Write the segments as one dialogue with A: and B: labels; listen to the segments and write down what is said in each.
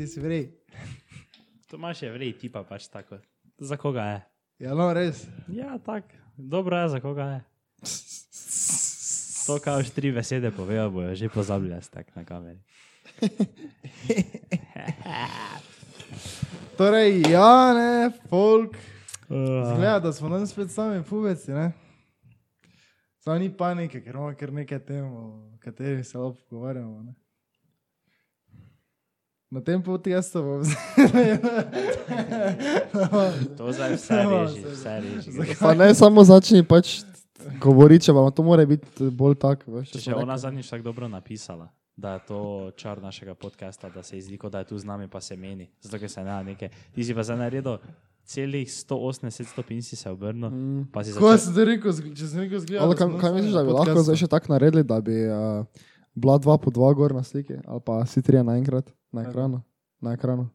A: ti si vrej.
B: Tomaš je vrej, tipa pač tako. Za koga je?
A: Ja, no, res.
B: Ja, tak. Dobro je, za koga je. To, kaj už tri besede povejo, bojo že pozabili, da ste tak na kameri.
A: Torej, ja, ne, folk. Zgleda, da smo danes spet sami pubeci, ne? Samo ni panike, ker imamo kar nekaj tem, o katerih se lahko pogovarjamo, ne? Na tem podcastu bom
B: to zdaj vse reži, vse reži.
C: Pa ne samo začni pač govoriti, če vam to mora biti bolj tako. veš,
B: Če
C: sem
B: je ona
C: rekel.
B: zadnjič tako dobro napisala, da je to čar našega podcasta, da se kot da je tu z nami, pa se meni. Zato, ker se ne nekaj. Ti si pa zdaj naredil celih 180 stopinj, si se obrnil.
C: Mm.
B: Pa si
A: rekel, če sem rekel zgleda.
C: Ali kaj, kaj misliš, da bi lahko zdaj še tako naredili, da bi uh, bila dva po dva gor na sliki, ali pa vsi trije naenkrat na ekranu? Na ekranu.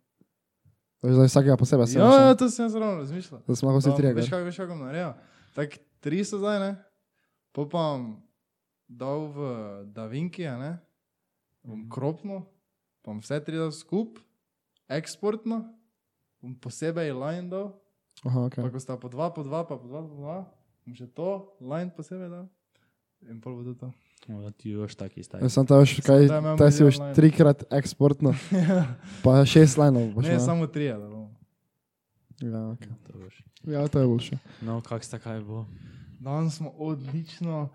C: Veš, Zdaj vsakega posebej se
A: Ja, ja, to sem jaz ravno razmišljal.
C: Da smo lahko vsi
A: Pa,
C: trije.
A: Veš, kaj, veš, kako bom naredil? Tako, tri so zdaj, ne? Po pa bom dal v Davinki, ne? Bom kropno, pa bom vse tri dal skup, eksportno, bom posebej line dal,
C: Aha,
A: pa
C: okay.
A: ko sta po dva, po dva, pa po dva, po dva, bom še to line posebej dal. In pol bo to
B: Ti još taki stari.
C: sem tam še kaj,
A: da imam
C: te si
A: line.
C: trikrat eksportno, pa šest linov. boš
A: ne,
C: imel.
A: samo tri, da bomo.
C: Ja, okay.
B: To boš.
C: ja, to je boljše.
B: No, kak sta kaj bo?
A: Danes smo odlično,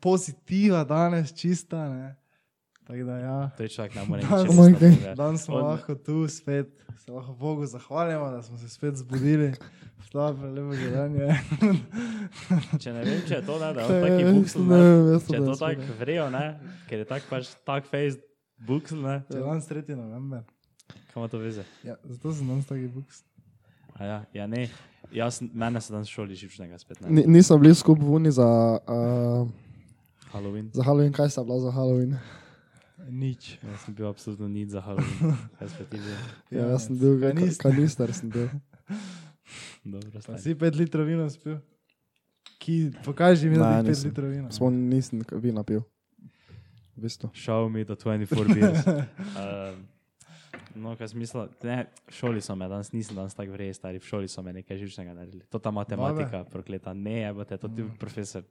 A: pozitiva danes, čista, ne? Tako da ja.
B: To je človek resno
C: God.
B: povedati.
A: Danes smo
B: On-
A: lahko tu spet, se lahko Bogu zahvaljujemo, da smo se spet zbudili. Slabo, lepo življenje.
B: Če ne vem, če je to, ne, da je
C: To
B: taki buksel,
C: ne
B: ne, če je
C: to
B: to tako vrejo, ne, ker je tak pač tak face buksel, ne,
A: Če je danes 3. november.
B: kam ima to veze?
A: Ja, zato sem danes taki buks.
B: A ja, ja ne, jaz, mene se danes šoli živčnega spet,
C: Ni,
B: ne,
C: nisem bil skupaj v Uni za, uh,
B: Halloween.
C: za Halloween, kaj sta bila za Halloween?
A: Nič.
B: Jaz sem bil absolutno nič za Halloween. Že?
C: Ja, jaz sem bil ka-
A: kanister.
C: kanister. Sem bil.
B: Dobro,
A: si 5 litrov vina spil. Ki, pokaži mi, da ti 5
C: nisem.
A: litrov vina.
C: Smo nisem vina pil. V bistvu.
B: Show me the 24 beers. Um, no, kaj smisla, ne, v šoli so me, danes nisem danes tako vrej, stari, v šoli so me nekaj živčnega naredili. To ta matematika, prokleta, ne, evo te, to ti profesor.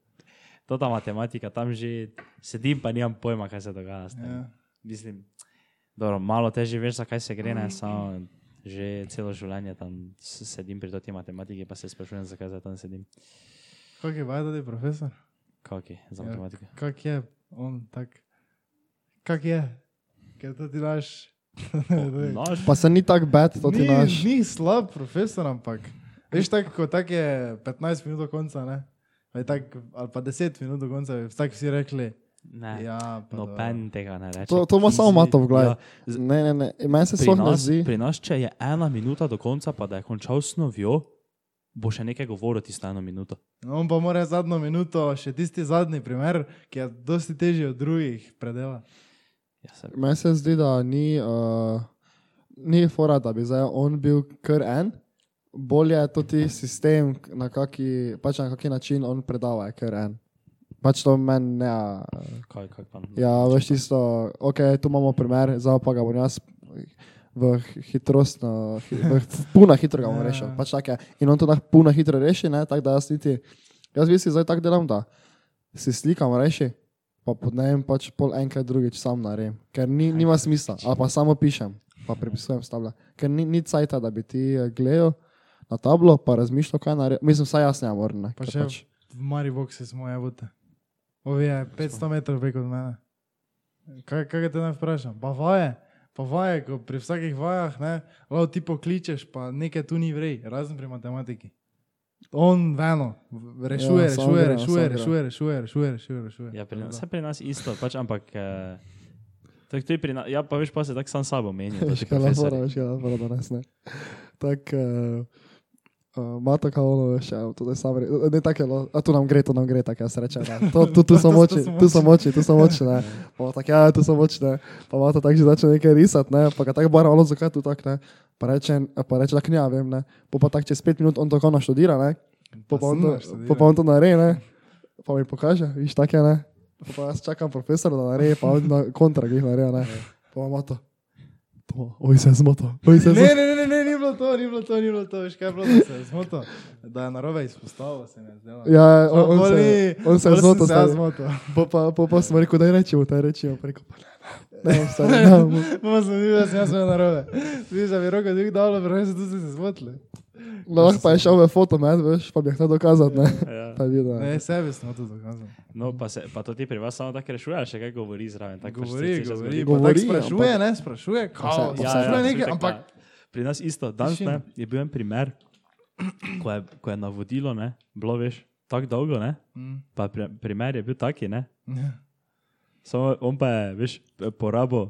B: To ta matematika, tam že sedim, pa nimam pojma, kaj se dogaja. stari.
A: Ja.
B: Mislim, dobro, malo težje veš, zakaj se gre, ne, samo že celo življenje tam sedim pri toti matematiki, pa se sprašujem, zakaj zdaj tam sedim.
A: Kak je vaj tudi profesor?
B: Kak je za
A: Ja.
B: matematiko?
A: Kak je on tak? Kak je? Ker to ti daš.
B: Nož,
C: Pa se ni tako bed, to ti
A: ni,
C: naš.
A: ni slab profesor, ampak veš, tako ko tak je 15 minut do konca, ne? Ali, tak, ali pa 10 minut do konca, tako vsi rekli.
B: ne,
A: Ja, pa dobro.
B: noben tega ne reče.
C: To, to ima samo mato v glavi.
B: Ja, z-
C: Ne, ne, ne. Meni se sploh ne zdi.
B: pri nas, če je ena minuta do konca, pa da je končal s novjo, bo še nekaj govoril tisto eno minuto.
A: No, on pa mora zadnjo minuto, še tisti zadnji primer, ki je dosti težji od drugih predela.
B: Ja, se,
C: Meni se zdi, da ni, uh, ni fora, da bi zdaj on bil kar en. Bolje je to ti sistem, na kaki, pač na kaki način on predava, je kar en. Pač to meni ne.
B: Kaj, kaj pa,
C: ja, veš tisto, ok, tu imamo primer, zdaj pa ga bom jaz v hitrost, no, hi, v, puno hitro ga bom
A: Ja,
C: rešil. Pač take, in on to tako puno hitro reši, ne, tako da jaz niti, jaz bi si zdaj tako delam, da si slikam reši, pa podnem pač pol enkrat drugič sam naredim, ker ni, nima smisla, ali pa samo pišem, pa prepisujem stavlja, ker ni, ni cajta, da bi ti eh, gledal na tablo, pa razmišljal, kaj naredim, mislim, saj jaz ne morem, ne,
A: Pa še
C: pač,
A: v Mariboku smo jebote. Ovi je 500 metrov prek od mene. Kaj, kaj te naj vprašam? Pa vaje, pa vaje, ko pri vsakih vajah, ne, lao ti pokličeš, pa nekaj tu ni vrej, razen pri matematiki. On veno, rešuje,
C: Ja,
A: rešuje,
C: gre,
A: rešuje, rešuje, rešuje, rešuje, rešuje, rešuje.
B: ja, pri nas, vse pri nas isto, pač, ampak. Eh, tak, to je pri nas, ja, pa veš, pa se tako sam sabo meni.
C: veš, kaj je fora, veš, kaj je fora danes, ne. Tak, uh, uh, Mata kao ono, veš, ja, to je sam re, ne tako je, lo- a tu nam gre, tu nam gre, tako jaz rečem, ne. To, tu, tu
A: To-
C: so
A: to-
C: moči,
A: to
C: tu so moči, tu so moči, ne. Pa tako, ja, tu so moči, ne. Pa Mata tako že začne nekaj risati, ne, pa ga tako bara, ono, zakaj tu tako, ne. Pa reče, pa reče, da knja, vem, ne. Pa pa tako čez pet minut on to konno študira, ne. Pa pa on to, pa pa on to naredi, ne. Pa mi pokaže, viš, tako je, ne. Pa pa jaz čakam profesora, da naredi, pa on na kontra, ki jih naredi, ne. Pa ima to. To, oj se je zmotil, oj se je
A: Ne, ne, ne, ne, ni bilo to, ni bilo to, ni bilo to, veš kaj je bilo, da se je zmotil, da je narobe izpostavil, se mi je zdelo.
C: Ja, on, on,
A: Pol
C: se, on se je zmotil,
A: se
C: stari.
A: zmotil.
C: Po pa, po pa smo rekel, da rečemo, da rečemo, pa rekel, pa ne, ne, ne, stari, ne, mo-
A: Mama sem videl, da sem jaz imel narobe. Vidiš, da bi roko dvig dal, pa se tu si se zmotili.
C: Lahko pa je šel v fotomet, veš, pa bi hotel dokazati, ne.
B: Ja.
C: Pa je videl.
A: Ne, sebi sem to dokazal.
B: No, pa, se, pa to ti pri vas samo tako rešuje, še kaj govori zraven. tako pač
A: Govori,
B: čas
A: govori,
C: govori,
A: sprašuje,
C: ampak-
A: ne, sprašuje, kao,
C: vse-
B: Ja,
A: sprašuje
B: ja,
A: nekaj,
B: ja,
A: ampak
B: Pri nas isto, danes ne, je bil en primer, ko je, ko je navodilo, ne, bilo veš, tako dolgo, ne,
A: Mm,
B: pa pri, primer je bil taki, ne,
A: ja.
B: samo on pa je, veš, porabo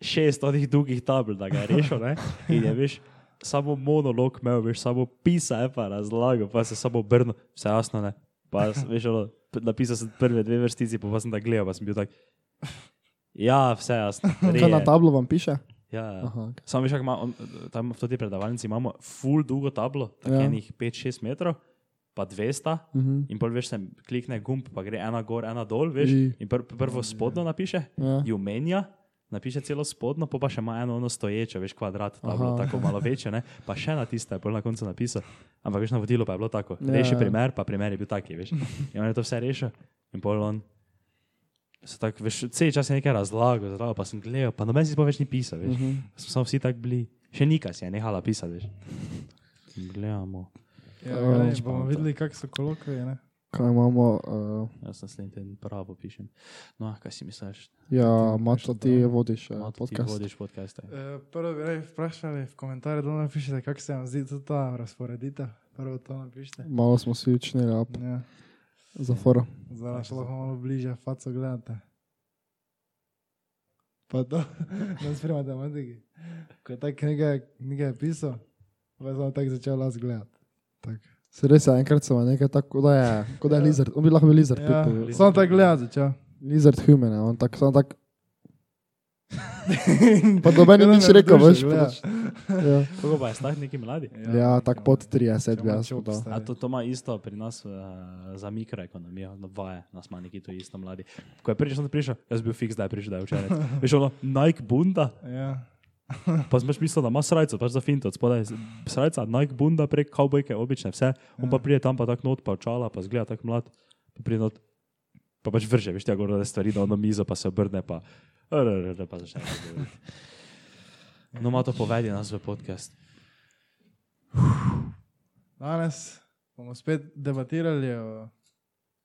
B: šest odih dolgih tabel, da ga je rešil, ne, in je, veš, samo monolog imel, veš, samo pisa je pa razlagal, pa se samo obrnil, vse jasno, ne, pa veš, ono, napisal sem prve dve vrstici, pa, pa sem da gledal, pa sem bil tak, ja, vse jasno,
C: Kaj na tablo vam piše?
B: Ja, ja.
C: Aha, ok.
B: Samo veš, ima, on, tam v tej predavalnici imamo full dolgo tablo, tako
C: Ja.
B: enih 5-6 metrov, pa 200.
C: Mhm.
B: In pol veš, se klikne gumb, pa gre ena gor, ena dol, veš.
C: I.
B: In pr prvo spodno napiše,
C: Ja.
B: ju menja, napiše celo spodno, pa, pa še ima eno ono stoječo, veš, kvadrat, tablo,
C: Aha.
B: tako malo večje, ne? pa še na tiste, je pol na koncu napisal. Ampak veš, navodilo pa je bilo tako,
C: Ja,
B: reši
C: ja.
B: primer, pa primer je bil taki, veš. In on je to vse rešil. In pol on. Se tak, veš, cel čas je nekaj razlagal, razlagal, pa sem gledal, pa noben si pa več ni pisal, veš.
C: Mhm.
B: Smo samo vsi tako bili. Še nikaj si je nehala pisati, veš. Gledamo.
A: Ja,
B: nič
A: bomo videli, kak so kolokvije, ne.
C: Kaj imamo? Uh,
B: Jaz naslednji teden pravo pišem. No, a kaj si misliš?
C: ja,
A: Ti pišeš
C: ti vodiš
B: Mato, ti
C: podcast.
B: vodiš podcaste.
A: Eh, Prvo bi rej vprašali v komentarje, dol napišite, kak se vam zdi ta razporeditev. Prvo to napišite.
C: Malo smo si učnili, up
A: Ja,
C: za foro.
A: zdaj še lahko malo bliže faco gledate. Pa to, ne pri matematiki. Ko je ta knjiga, knjiga je pisal, pa je samo tako začel las gledati. Tak.
C: Se res je, enkrat sem nekaj tako, da je, kot da je lizard, on bi lahko bil lizard.
A: Ja,
C: tudi.
A: samo tako gledati začel.
C: Lizard human, on tak, samo tak. Pa doben ni nič rekel, veš. pa pač- Ja,
B: Koliko pa je star neki mladi?
C: ja tako pod 30 bi jaz.
B: A to, to ima isto pri nas uh, za mikroekonomijo, no, vaje, nas ima neki to isto mladi. Ko je prvič on prišel, jaz bil fiks, da je prišel, da je včeraj. Veš, ono, Nike bunda,
A: Ja.
B: Pa sem pač mislil, da ima srajco, pač za finto, od spodaj srajca, Nike bunda, prek kavbojke, obične, vse. On pa pride tam pa tako not, pa očala, pa zgleda tako mlad, pa pride not, pa pač vrže, veš, tega gore stvari na ono mizo, pa se obrne, pa, rrr, pa začne. No, ima to povedi nas v podcast.
A: Danes bomo spet debatirali o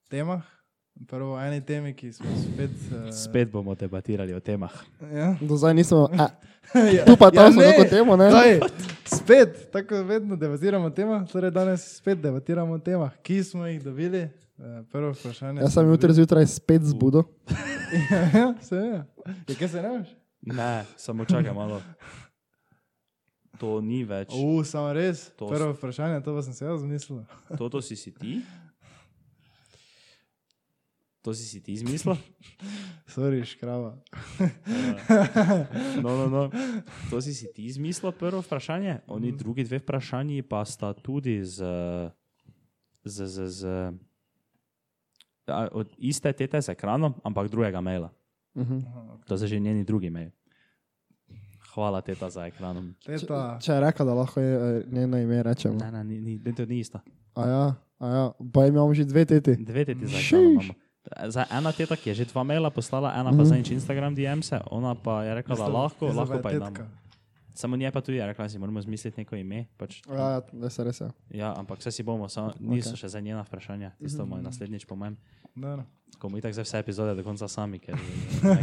A: temah. Prvo o eni temi, ki smo spet. Uh,
B: Spet bomo debatirali o temah.
A: Ja.
C: Do zdaj nismo, a,
A: ja.
C: tu pa tam smo
A: ne,
C: neko temo, ne?
A: Daj, spet, tako vedno debatiramo o temah, torej danes spet debatiramo o temah, ki smo jih dobili. Eh, Prvo vprašanje.
C: Jaz sem jutri zjutraj spet zbudil.
A: Ja, ja, se je. Ja, kaj se ne veš?
B: Ne, samo čakaj malo. To ni več.
A: U, samo res.
B: To
A: Prvo vprašanje, to pa sem se jaz zmislil.
B: To, to si si ti? To si si ti izmislil?
A: Sorry, škrava.
B: No, no, no. To si si ti izmislil, prvo vprašanje. Oni drugi dve vprašanji pa sta tudi z, z, z, z a, od iste tete z ekranom, ampak drugega maila.
C: Mhm.
B: To je že njeni drugi mail. Hvala, teta, za ekranom.
A: Teta,
C: Če je rekel, da lahko je eh, njeno ime rečemo.
B: Ne, ne, ni, ni, to ni isto.
C: A ja, a ja, pa imamo že dve teti.
B: Dve teti za ekranom imamo. Za ena teta, ki je že dva maila poslala, ena pa
C: Mhm.
B: za nič Instagram DM-se, ona pa je rekla, da lahko,
A: Jaz
B: lahko
A: pa je
B: je damo.
A: tetka.
B: Samo nje pa tudi je rekla, da si moramo zmisliti neko ime. Pač,
C: Ja, ja, da se res je.
B: ja, ampak vse si bomo, samo niso
C: Ok.
B: še za njena vprašanja. Tisto bomo naslednjič po mojem.
A: Dobro.
B: Ko bomo itak zdaj vse epizode do konca sami, ker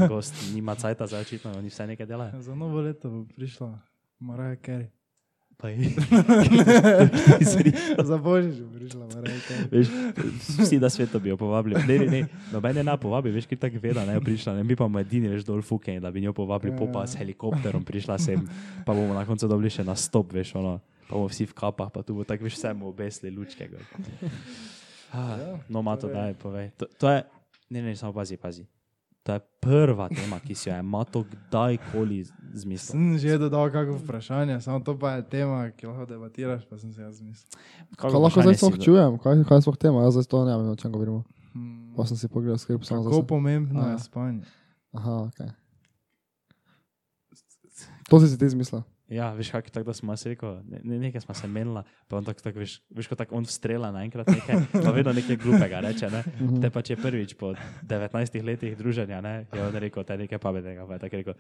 B: gost nima cajta za očitno, oni vse nekaj delajo.
A: Za novo leto bo prišla Maraja Kerry.
B: Pa
A: Za božič bo prišla Maraja Kerry.
B: Veš, vsi na svetu bi jo povabili. Ne, ne, ne, noben je ne povabi, veš, ki tako ve, da ne je prišla. Ne, mi pa bomo edini, veš, dol fuke, da bi njo povabili, po pa s helikopterom prišla sem, pa bomo na koncu dobili še na stop, veš, ono, pa bomo vsi v kapah, pa tu bo tako, veš, vse bomo obesli lučke. gor. Ah, no, Mato, daj, povej. To, to je, ne, ne, samo pazi, pazi. To je prva tema, ki si jo je Mato kdajkoli zmislil.
A: Sem že dodal kako vprašanje, samo to pa je tema, ki lahko debatiraš, pa sem se jaz zmislil.
C: Kaj lahko zdaj sploh čujem? Kaj, kaj je sploh tema? Jaz zdaj to ne vem, o čem govorimo.
A: Hmm,
C: Pa sem si pogledal skrip samo za
A: Kako
C: sebe.
A: pomembno
C: A.
A: je spanje?
C: Aha, ok. To si si ti izmislil.
B: Ja, veš, kako tako, da smo se rekel, ne, ne, nekaj smo se menila, pa on tako, tak, veš, veš, kot tako on strela naenkrat nekaj, pa vedno nekaj glupega reče, ne. Te pa če prvič po 19 letih druženja, ne, je on rekel, te nekaj pametnega, pa je tako rekel.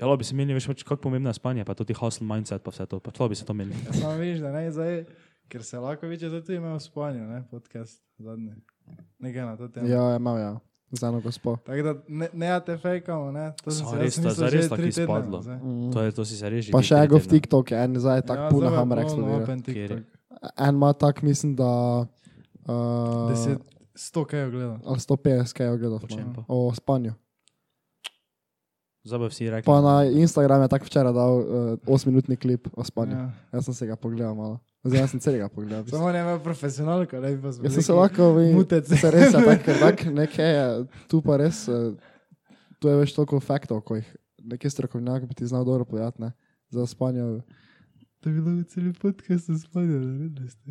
B: Ja, lo bi se menili, veš, pač, kako pomembna je spanje, pa tudi hustle mindset, pa vse to, pa to bi se to menili.
A: Samo veš, da ne zdaj, ker se lahko viče, da tu imamo spanje, ne, podcast zadnji. Nekaj na to temo.
C: Ja, imam, ja. Za eno gospo.
A: Tako da ne, ne te fejkamo, ne. To
B: So res, to- zares
A: že
B: tako izpadlo.
C: Mm.
B: To, je, to si se reži.
C: Pa še ego v TikTok, en zdaj tako
A: Ja,
C: puno
A: je
C: hammer eksplodira.
B: je?
C: En ima tak, mislim, da... Uh,
A: 10, 100 kaj je gledal.
C: Ali 150 kaj je gledal.
B: O pa?
C: O spanju.
B: Bo vsi rekli.
C: Pa na Instagramu je tako včeraj dal uh, 8-minutni klip o spanju.
A: Ja.
C: Jaz sem se ga pogledal malo. Zdaj sem celega pogledal.
A: Samo ne ima profesionalka, ne bi pa
C: Jaz sem se lahko, vi,
A: Mutec.
C: se res, je ker tak nekaj je, tu pa res, eh, tu je več toliko faktov, ko jih neki strokovnjak bi ti znal dobro povedati, ne, za spanje.
A: To je bilo cel podcast za spanje, naredili ste.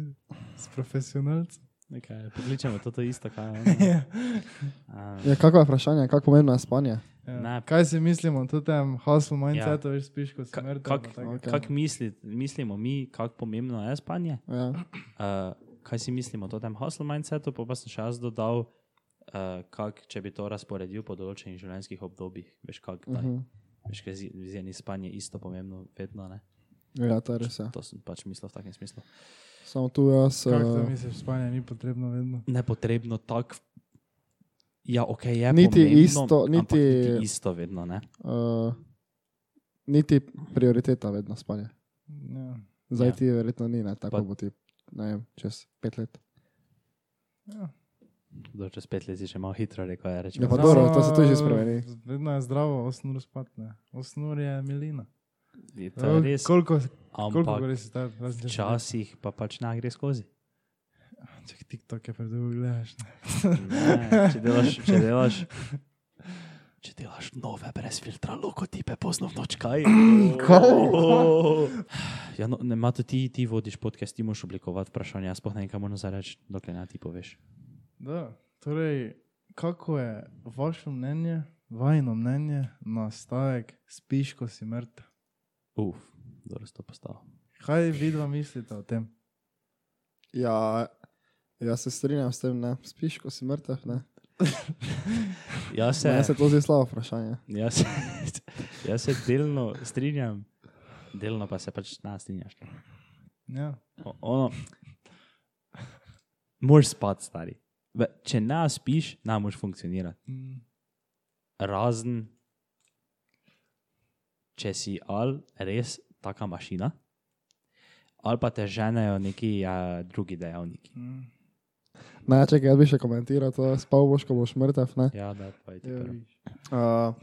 A: S profesionalcem.
B: Nekaj, pokličemo to, to isto, kaj je.
A: Ja.
B: ono.
C: Ja, kako je vprašanje, kako pomembno je spanje?
A: Ja.
B: Ne.
A: Kaj si mislimo, to tem hustle mindsetu,
B: Ja.
A: veš, spiš, ko si
B: Ka-
A: mrtev.
B: Kak.
C: Ok.
B: kak misli, mislimo mi, kako pomembno je spanje?
C: Ja.
B: Uh, kaj si mislimo o tem hustle mindsetu, pa, pa sem še jaz dodal, uh, kak, če bi to razporedil po določenih življenjskih obdobjih. Veš, kak,
C: Uh
B: uh
C: -huh.
B: -huh. veš kaj z enim spanje isto pomembno, vedno ne.
C: ja, to je res. Ja.
B: To sem pač mislil v takem smislu.
C: Samo tu jaz.
A: Kako to
C: Uh,
A: misliš, spanje ni potrebno vedno?
B: Nepotrebno tako. Ja, ok, je
C: Niti
B: pomembno,
C: isto- niti-
B: niti isto vedno, ne.
C: uh, niti prioriteta vedno spanje.
A: Ja.
C: Zdaj
B: Ja.
C: ti verjetno ni, ne, tako
B: Pa-
C: bo ti, ne vem, čez pet let.
A: Ja.
B: Do čez pet let si še malo hitro rekel, ja, rečemo.
C: Ja, pa dobro, to se tudi že spremeni.
A: Vedno je zdravo, 8 ur spat, ne. 8 ur je milina.
B: Je to je res,
A: Koliko, koliko
B: ampak?
A: Razen če si-
B: včasih pa pač ne gre skozi.
A: Čak TikTok je predolgo gledaš. Ne.
B: Ne, če delaš, če delaš, če delaš nove brez filtra, logotipe pozno v noč, kaj? Ja, no, ne, Mato, ti, ti vodiš podcast, ti moraš oblikovati vprašanja, sploh ne vem, kam moram zareči, dokler ne ti poveš.
A: Da, torej, kako je vaše mnenje, vajno mnenje na stavek spiš, ko si mrtev?
B: Uf, dobro si to postavil.
A: Kaj vi dva mislite o tem?
C: Ja, jaz se strinjam s tem, ne, spiš, ko si mrtev, ne.
B: Jaz se,
C: Meni se to zdi slabo vprašanje.
B: jaz, se, jaz se delno strinjam, delno pa se pač ne strinjaš.
A: Ja.
B: O- Ono, moraš spati, stari. Ve, Če ne spiš, ne moreš funkcionirati.
A: Mm.
B: razen če si ali res taka mašina, ali pa te ženejo neki uh, drugi dejavniki.
A: Mm.
C: Ne, čekaj, jaz bi še komentiral to, spal boš, ko boš mrtev, ne.
B: Ja, da, pa je
A: Ja, viš.
C: Uh,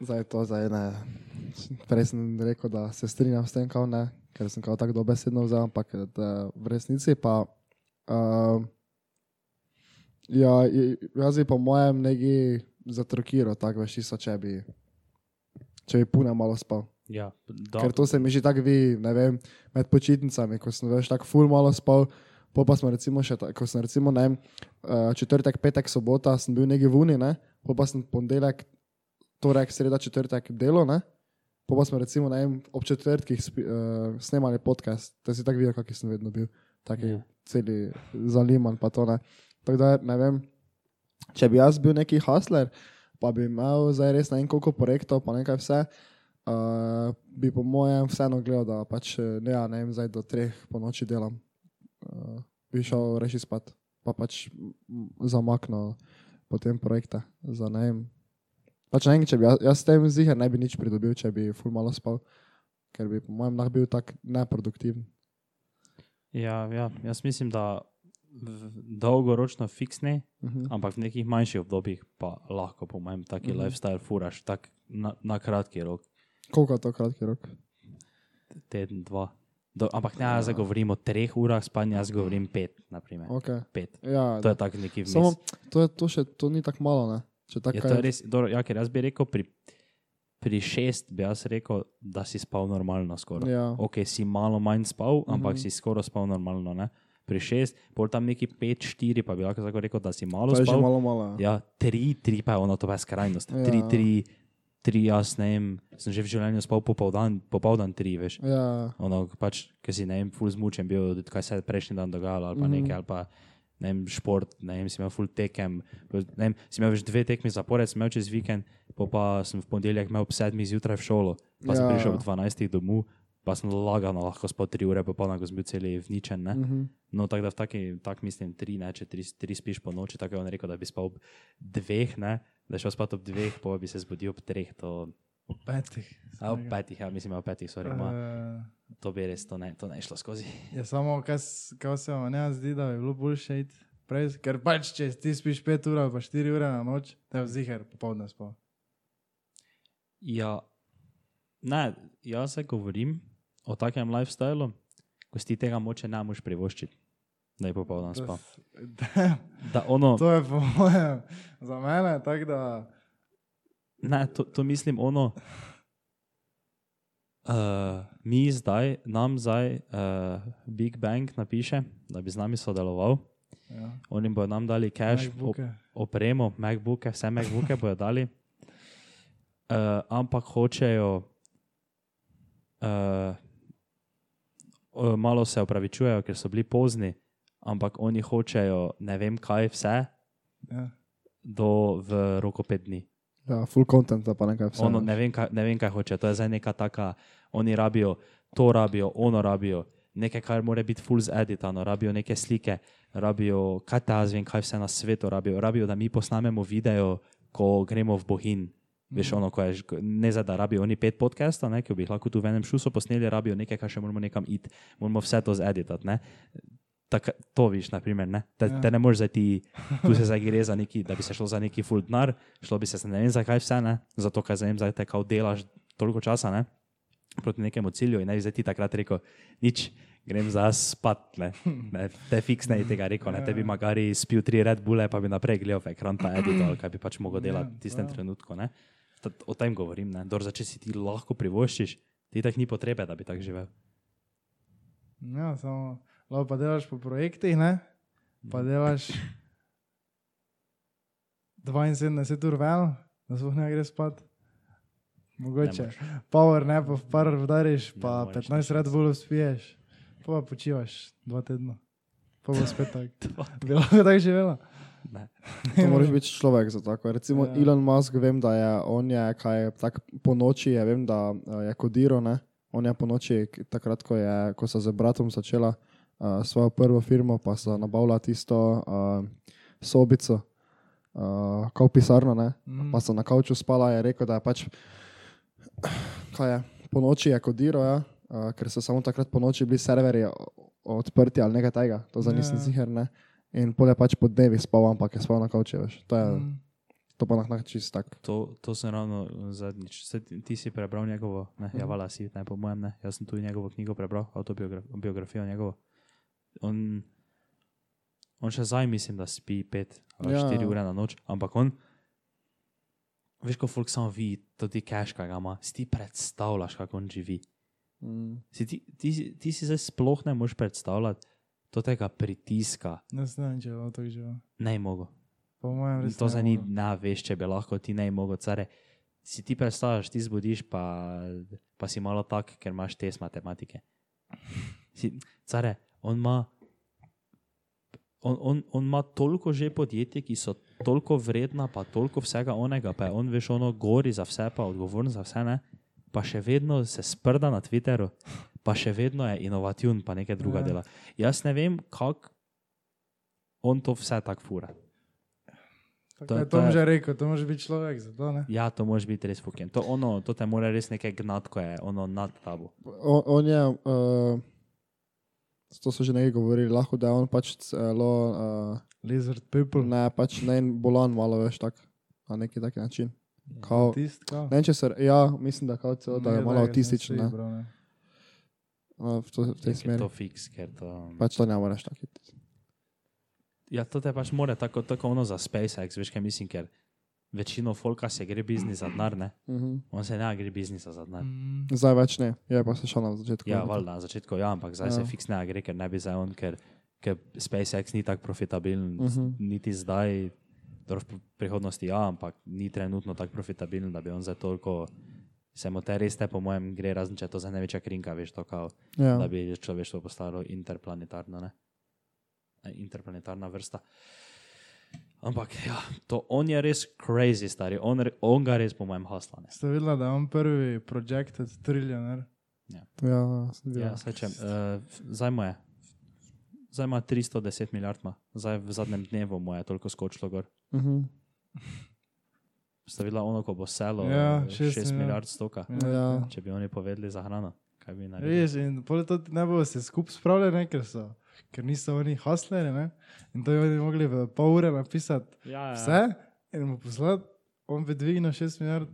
C: zdaj to, zdaj ne. Prej sem rekel, da se strinjam s tem, kao ne, ker sem kao tako dobesedno vzel, ampak da v resnici pa. Uh, ja, jaz bi po mojem neki zatrokiral, tako veš, čisto, če bi, če bi pune malo spal.
B: Ja, da,
C: Ker to se mi že tako vi, ne vem, med počitnicami, ko sem veš tako ful malo spal, pol pa smo recimo še, ta- ko sem recimo, ne eh, četrtek, petek, sobota, sem bil neki vuni, ne, pol pa sem ponedeljek, torek, sreda, četrtek delo, ne, pol pa smo recimo, ne ob četrtkih spi, uh, snemali podcast, da si tako videl, kak sem vedno bil, taki
B: Ja.
C: yeah. celi zaliman pa to ne. Tako da, ne vem, če bi jaz bil neki hustler, pa bi imel zdaj res ne vem koliko projektov, pa nekaj vse, uh, bi po mojem vseeno gledal, da pač ne, ja, ne vem, zdaj do treh po noči delam. Uh, bi šel reči spat, pa pač zamaknil potem projekte za ne vem. Pač ne vem, če bi jaz, jaz s tem ziger ne bi nič pridobil, če bi ful malo spal, ker bi po mojem lahko bil tak neproduktiven.
B: ja, ja, jaz mislim, da dolgoročno fiksne,
C: Uh -huh.
B: ampak v nekih manjših obdobjih pa lahko, po mojem, taki
C: Mhm.
B: mm -hmm. lifestyle furaš, tak na, na kratki rok,
C: Koliko je to kratki rok?
B: teden, dva. Do, ampak ne, jaz zdaj govorim o treh urah spanja, jaz govorim pet, naprimer.
C: Okay.
B: Pet.
C: Ja,
B: To je tako neki vmes.
C: Samo to, je, to, še, to ni tako malo, ne? Če
B: Ja, to je res, dobro, ja, ker jaz bi rekel, pri, pri šest bi jaz rekel, da si spal normalno skoraj.
C: Ja.
B: Ok, si malo manj spal, ampak
C: Mhm.
B: si skoraj spal normalno. Ne? Pri šest, pol tam neki pet, štiri, pa bi lahko rekel, da si malo
C: To
B: spal.
C: malo malo. Ja.
B: Ja, tri, tri pa je ono, to pa je skrajnost.
C: Ja.
B: Tri, tri, tri, jaz ne vem, sem že v življenju spal popoldan, popoldan tri, veš.
C: Ja,
B: Ono, pač, ker si, ne vem, full zmučen bil, kaj se je prejšnji dan dogajalo, ali pa mm. -hmm. nekaj, ali pa, ne vem, šport, ne vem, si imel full tekem, ne vem, si imel več dve tekmi zapored, sem imel čez vikend, po pa sem v ponedeljek imel ob sedmih zjutraj v šolo, pa sem
C: Ja.
B: prišel ob dvanajstih domov, pa sem lagano lahko spal tri ure, popolno, ko sem bil cel vničen, ne.
C: mhm.
B: No, tako da v taki, tak mislim, tri, ne, če tri, tri spiš po noči, tako je on rekel, da bi spal ob dveh, ne, da šel spat ob dveh, pa bi se zbudil ob treh, to,
A: ob petih.
B: a ob petih, ja, mislim, ob petih, sorry, ma,
A: Uh,
B: to bi res, to ne, to ne šlo skozi.
A: je samo, kaj, se vam ne zdi, da bi bilo boljše iti prej, ker pač, če ti spiš 5 ur ali pa 4 ure na noč, te je vziher popoldne spal.
B: Ja, ne, jaz se govorim o takem lifestylu, ko si tega moče ne moš privoščiti, da je popoldan spal.
A: da,
B: Da ono,
A: to je po mojem, za mene tako da.
B: ne, to, to mislim ono. Uh, mi zdaj, nam zdaj uh, Big Bang napiše, da bi z nami sodeloval.
A: Ja,
B: Oni bodo nam dali cash, op, opremo, MacBooke, vse MacBooke bodo dali. Uh, ampak hočejo, uh, malo se opravičujejo, ker so bili pozni, ampak oni hočejo ne vem kaj vse
A: Ja.
B: do v roku pet dni.
C: ja, full content, pa nekaj vse.
B: Ono, ne, vem, kaj, ne vem, kaj hoče. To je zdaj neka taka, oni rabijo, to rabijo, ono rabijo, nekaj, kar mora biti full zeditano, rabijo neke slike, rabijo, kaj ta zvem, kaj vse na svetu rabijo. Rabijo, da mi posnamemo video, ko gremo v Bohin. Veš, ono, ko je, ne za da rabijo oni pet podcastov, ne, ki bi jih lahko tu v enem šusu posneli, rabijo nekaj, kar še moramo nekam iti, moramo vse to zeditati. ne. Tak, to viš, na primer, ne? Te,
A: Ja.
B: te ne moreš zdaj ti, tu se zdaj gre za neki, da bi se šlo za neki full denar, šlo bi se ne vem zakaj vse, ne? Zato, ker zdaj, zdaj te kao delaš toliko časa, ne? Proti nekemu cilju in ne bi zdaj ti takrat rekel, nič, grem za spat, ne? ne te fiks ne bi tega rekel, ne? Te bi magari spil tri Red Bulle, pa bi naprej gledal v ekran pa edito, ali kaj bi pač mogel delati v tistem
A: Ja.
B: trenutku, ne? Tad O tem govorim, ne? Dor, če si ti lahko privoščiš, ti tak ni potrebe, da bi tako živel.
A: Ja, samo, lahko pa delaš po projektih, ne? Pa delaš 72 ur ven, da sploh ne greš spat. Mogoče.
B: moreš.
A: Power ne, pa v par vdariš,
B: Ne
A: pa
B: moreš,
A: 15 Red Bullov spiješ, pa pa počivaš dva tedna. Pa bo spet tako. Bi lahko tako živela.
B: Ne.
C: To moraš biti človek za tako. Recimo
A: Ja.
C: Elon Musk, vem, da je on je, kaj, tak po noči, je, vem, da eh, je kodiral, ne? On je po noči, takrat, ko, je, ko so z bratom začela uh, svojo prvo firmo, pa so nabavila tisto uh, sobico, uh, kot pisarno, ne?
A: Mm.
C: pa so na kavču spala, je rekel, da je pač, kaj je, po noči je kodiral, ja? uh, ker so samo takrat po noči bili serverji odprti ali nekaj tega, to za nisem
A: Ja.
C: ziger, ne. In pol je pač po dnevi spal, ampak je spal na kavču, veš. To je, mm.
A: Mm.
C: to pa nah čist tak.
B: To, to sem ravno zadnjič. Se, ti, si prebral njegovo, ne, ja, vala si, ne, po mojem, ne. Jaz sem tudi njegovo knjigo prebral, autobiografijo njegovo. On, on še zdaj mislim, da spi pet ali
C: Ja.
B: štiri ure na noč, ampak on, veš, ko folk samo vidi, to ti cash, kaj ga ima, si ti predstavljaš, kako on živi.
C: Mm.
B: Si ti, ti, si- ti si zdaj sploh ne moreš predstavljati to tega pritiska,
A: Ne znam, če bo tako živel.
B: ne mogo.
A: Po mojem res
B: To za ni na veš, če bi lahko ti ne mogo, care. Si ti predstavljaš, ti zbudiš, pa, pa si malo tak, ker imaš test matematike. Si, care, on ima. On, on, on ima toliko že podjetij, ki so toliko vredna, pa toliko vsega onega, pa je on veš ono gori za vse, pa odgovoren za vse, ne? Pa še vedno se sprda na Twitteru, pa še vedno je inovativen, pa nekaj druga
A: Ja.
B: dela. Jaz ne vem, kako on to vse tako fura. To-
A: je
B: to
A: Tom
B: je-
A: že rekel, to može biti človek za to, ne?
B: Ja, to može biti res fucking. To, ono, to te mora res nekaj gnat, ko je ono nad tabo.
C: On, on je, uh, to so že nekaj govorili, lahko da je on pač celo, uh,
A: Lizard people.
C: ne, pač ne bolan malo, veš, tak, na neki taki način. Kao,
A: Autist, kao.
C: ne se, ja, mislim, da, kao celo, da je malo
A: sem
C: ne,
A: ne.
C: v, to, v tej smeri.
B: To fiks, ker to.
C: Pač to ne moreš taki.
B: Ja, to te pač more tako, tako ono za SpaceX, veš kaj mislim, ker večino folka se gre biznis za denar, ne?
C: Uh -huh.
B: On se ne gre biznisa za denar.
A: Mm.
C: Zdaj več ne, je pa se šel na začetku.
B: Ja, valjda, na začetku ja, ampak zdaj ja. se
C: Ja.
B: fiks ne gre, ker ne bi zdaj on, ker, ker SpaceX ni tako profitabilen,
C: Mhm.
B: -huh. niti zdaj, Dobro, v prihodnosti ja, ampak ni trenutno tako profitabilen, da bi on za toliko. Se mu te res te, po mojem, gre razen če je to za največja krinka, veš, to kao,
C: Ja.
B: da bi človeštvo postalo interplanetarno, ne? Interplanetarna vrsta. Ampak ja, to on je res crazy, stari. On, on ga res, po mojem, hasla. Ne?
A: Ste videli, da je on prvi projected triljoner?
C: Ja,
B: Ja,
C: videl.
B: saj če, uh, zdaj mu je. Zdaj ima 310 milijard, ima. zdaj v zadnjem dnevu mu je toliko skočilo gor.
C: Mhm.
B: Ste videla ono, ko bo selo
A: Ja,
B: 6
A: šest milijard.
B: stoka.
C: Ja.
B: Če bi oni povedali za hrano, kaj bi naredili?
A: Res, in to ne bo se skupaj spravljali, ne, ker, so, ker niso oni hasleri, ne? in to bi oni mogli v pol ure napisati
B: Ja, ja.
A: vse in mu poslati, on bi dvignil 6 milijard,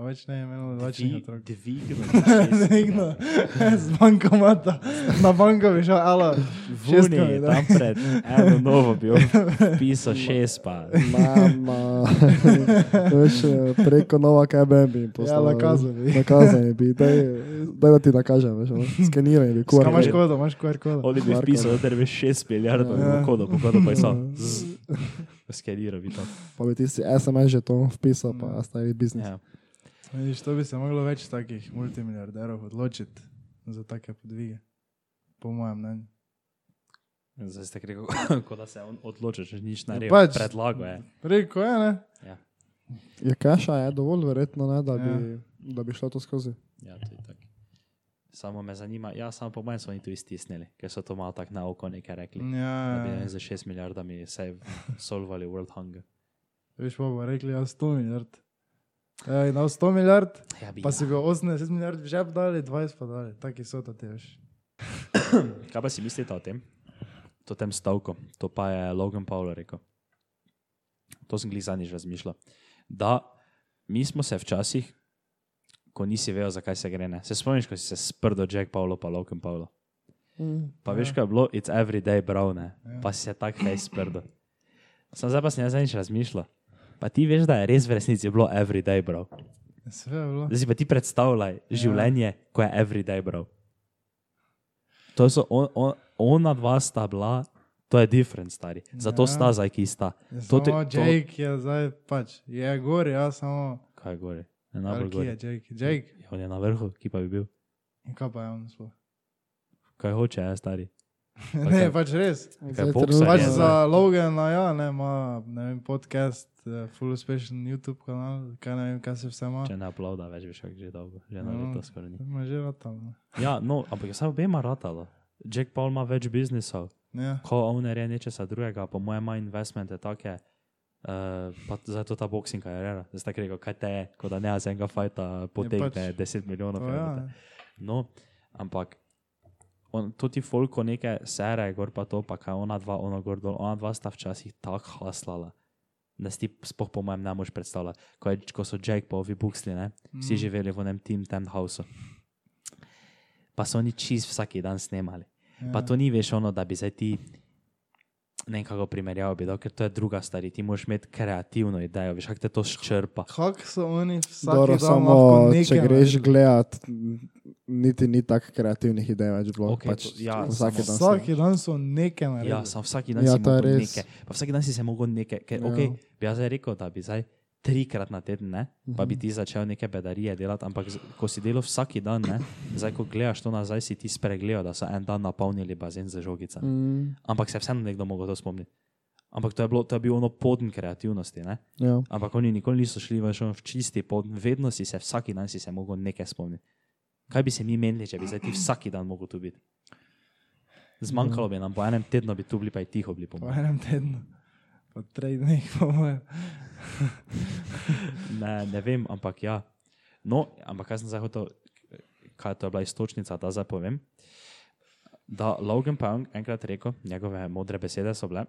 A: pa več ne je imel večnih
B: Dvi-
A: otrok.
B: Dvignil.
A: Dvignil z bankomata, na banko bi šel, alo, šest
B: Vuni,
A: milijard.
B: tam pred eno novo bi on pisal šest pa.
C: Mama, veš, preko nova KBM bi jim poslal.
A: Ja, nakazal bi.
C: Nakazal bi, daj, daj da ti nakažem, veš, skeniraj bi,
A: Kaj imaš kodo, imaš QR kodo.
B: Oni bi pisali, da bi šest milijardov
A: Ja.
B: kodo, po kodo pa je sam. Skeniral bi to.
C: Pa bi ti si SMS že to vpisal, pa stari biznis.
B: Ja.
A: Vidiš, to bi se moglo več takih multimiliarderov odločiti za take podvige, po mojem mnenju.
B: Zdaj ste rekel, kot da se on odloči, če nič
A: Ja,
B: naredi.
A: pač.
B: Predlago je.
A: Reko je, ne?
B: Ja,
C: Je keša, je dovolj verjetno, ne, da, bi, da bi šlo to skozi.
B: ja to je tako. Samo me zanima, ja, samo po mojem so oni tu iztisnili, ker so to malo tako na oko nekaj rekli. Da bi
A: Ja,
B: ne, za 6 milijardami se solvali World Hunger.
A: veš pa bo rekli, ja, 100 milijard. Ja, in dal 100 milijard,
B: Ja, bi,
A: pa
B: ja.
A: si bi 80 milijard v žep dali, 20 pa dali, taki so to te, veš.
B: Kaj pa si mislite o tem? To tem stavku, to pa je Logan Paul rekel. To sem glih zadnjič razmišljal. Da, mi smo se včasih, ko nisi vedel, zakaj se gre, ne. Se spomniš, ko si se sprdo Jack Paulo pa Logan Paulo.
C: Mm.
B: Pa veš, kaj je bilo, it's every day, bro, ne. Pa si se tak face sprdo. Sem zdaj pa sem jaz zadnjič razmišljal. Pa ti veš, da je res v resnici bilo every day, bro.
A: Je bilo.
B: Zdaj si pa ti predstavljaj
A: Ja.
B: življenje, ko je every day, bro. To so on, on, ona dva sta bila, to je different, stari. Zato
A: Ja.
B: sta zdaj, ki sta.
A: Ja,
B: To ti- to-
A: Jake je zdaj pač, je gor, ja, samo,
B: Kaj je gore? Je najbolj
A: kje
B: gore.
A: je Jake? Jake?
B: Ja, On je na vrhu, ki pa bi bil.
A: In kaj pa je on sploh?
B: Kaj hoče, je stari.
A: Ne, pač res. Pač
B: je,
A: za Logana, ja, ne, ima, ne vem, podcast, uh, full uspešen YouTube kanal, kaj ne vem, kaj se vse ima.
B: Če ne aplauda, več veš, kako že dolgo. Že na
A: No.
B: leto skoraj ni.
A: Ima že ratalo.
B: Ja, no, ampak je samo obema ratalo. Jack Paul ima več biznisov.
A: Ja.
B: Ko owner je nečesa drugega, po mojem ima investmente take. Uh, pa zdaj to ta boxing karijera. Zdaj tako rekel, kaj te je, kot da ne z enega fajta potegne
A: pač.
B: 10 milijonov.
A: Ja.
B: No, ampak on, to ti folko neke sere, gor pa to, pa kaj ona dva, ona gor dol, ona dva sta včasih tako haslala. Da si ti spoh po mojem ne moš predstavljati. Ko, je, ko so Jake pa ovi buksli, ne, vsi
A: Mm.
B: živeli v enem team tent houseu. Pa so oni čist vsak dan snemali.
A: Ja.
B: Pa to ni veš ono, da bi zdaj ti nekako primerjal, bi dal, ker to je druga stvar. Ti moraš imeti kreativno idejo, veš, kako te to ščrpa.
A: Kako so oni vsak
C: Dobro,
A: dan
C: samo
A: nekaj
C: če greš gledat, niti ni tako kreativnih idej več bilo.
B: Okej,
C: pač
B: to- ja,
C: vsak dan.
A: Vsak dan so nekaj naredili.
B: Ja, sam vsak dan
C: Ja,
B: si mogel nekaj. Pa vsak dan si se mogel nekaj, ker
C: Ja.
B: okay, bi jaz rekel, da bi zdaj trikrat na teden, ne, pa
C: Mhm.
B: bi ti začel neke bedarije delati, ampak ko si delal vsak dan, ne, zdaj ko gledaš to nazaj, si ti spregledal, da so en dan napolnili bazen z žogicami.
C: Mm,
B: Ampak se vseeno nekdo mogel to spomniti. Ampak to je, bilo, to je bil ono poden kreativnosti. Ne?
C: ja.
B: Ampak oni nikoli niso šli več v čisti poden, vedno si se vsak dan si se mogel nekaj spomniti. Kaj bi se mi menili, če bi zdaj ti vsak dan mogel tu biti? Zmanjkalo bi nam po enem tednu, bi tu bili pa je tiho bili. po
A: Po enem tednu, po treh dneh, po mojem.
B: Ne, ne vem, ampak ja. No, ampak kaj sem zdaj hotel, kaj to je bila istočnica, da zdaj povem. Da Logan pa je enkrat rekel, njegove modre besede so bile,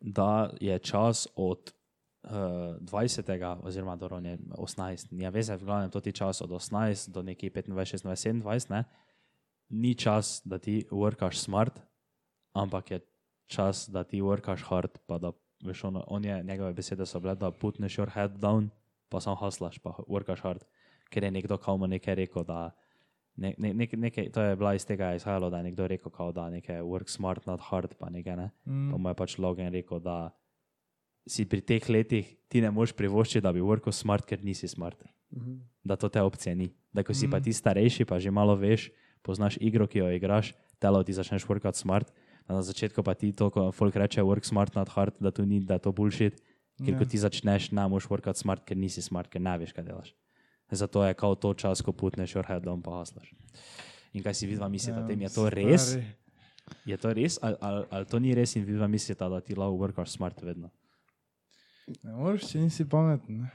B: da je čas od uh, 20. oziroma do 18. Ni veze, v glavnem to ti čas od 18 do nekih 25, 26, 27, ne? ni čas, da ti workaš smart, ampak je čas, da ti workaš hard, pa da veš, ono, on je, njegove besede so bile, da putneš your head down, pa sam haslaš, pa workaš hard, ker je nekdo kao mu nekaj rekel, da ne, ne, ne, nekaj, to je bila iz tega izhajalo, da je nekdo rekel, kao, da nekaj work smart, not hard, pa nekaj ne.
A: Mm.
B: Pa mu je pač Logan rekel, da si pri teh letih ti ne moreš privoščiti, da bi workal smart, ker nisi smart. Da to te opcije ni. Da ko si pa ti starejši, pa že malo veš, poznaš igro, ki jo igraš, telo ti začneš workat smart. Na začetku pa ti to, ko folk reče work smart, not hard, da to ni, da to bullshit. Ker ko
A: Ja.
B: ti začneš, ne moreš workat smart, ker nisi smart, ker ne veš, kaj delaš. Zato je kao to čas, ko putneš your head dom pa haslaš. In kaj si vidva mislite o tem, je to res?
A: Stari.
B: Je to res ali, ali, ali to ni res in vidva mislite, da ti lahko workaš smart vedno?
A: Ne moreš, če nisi pameten.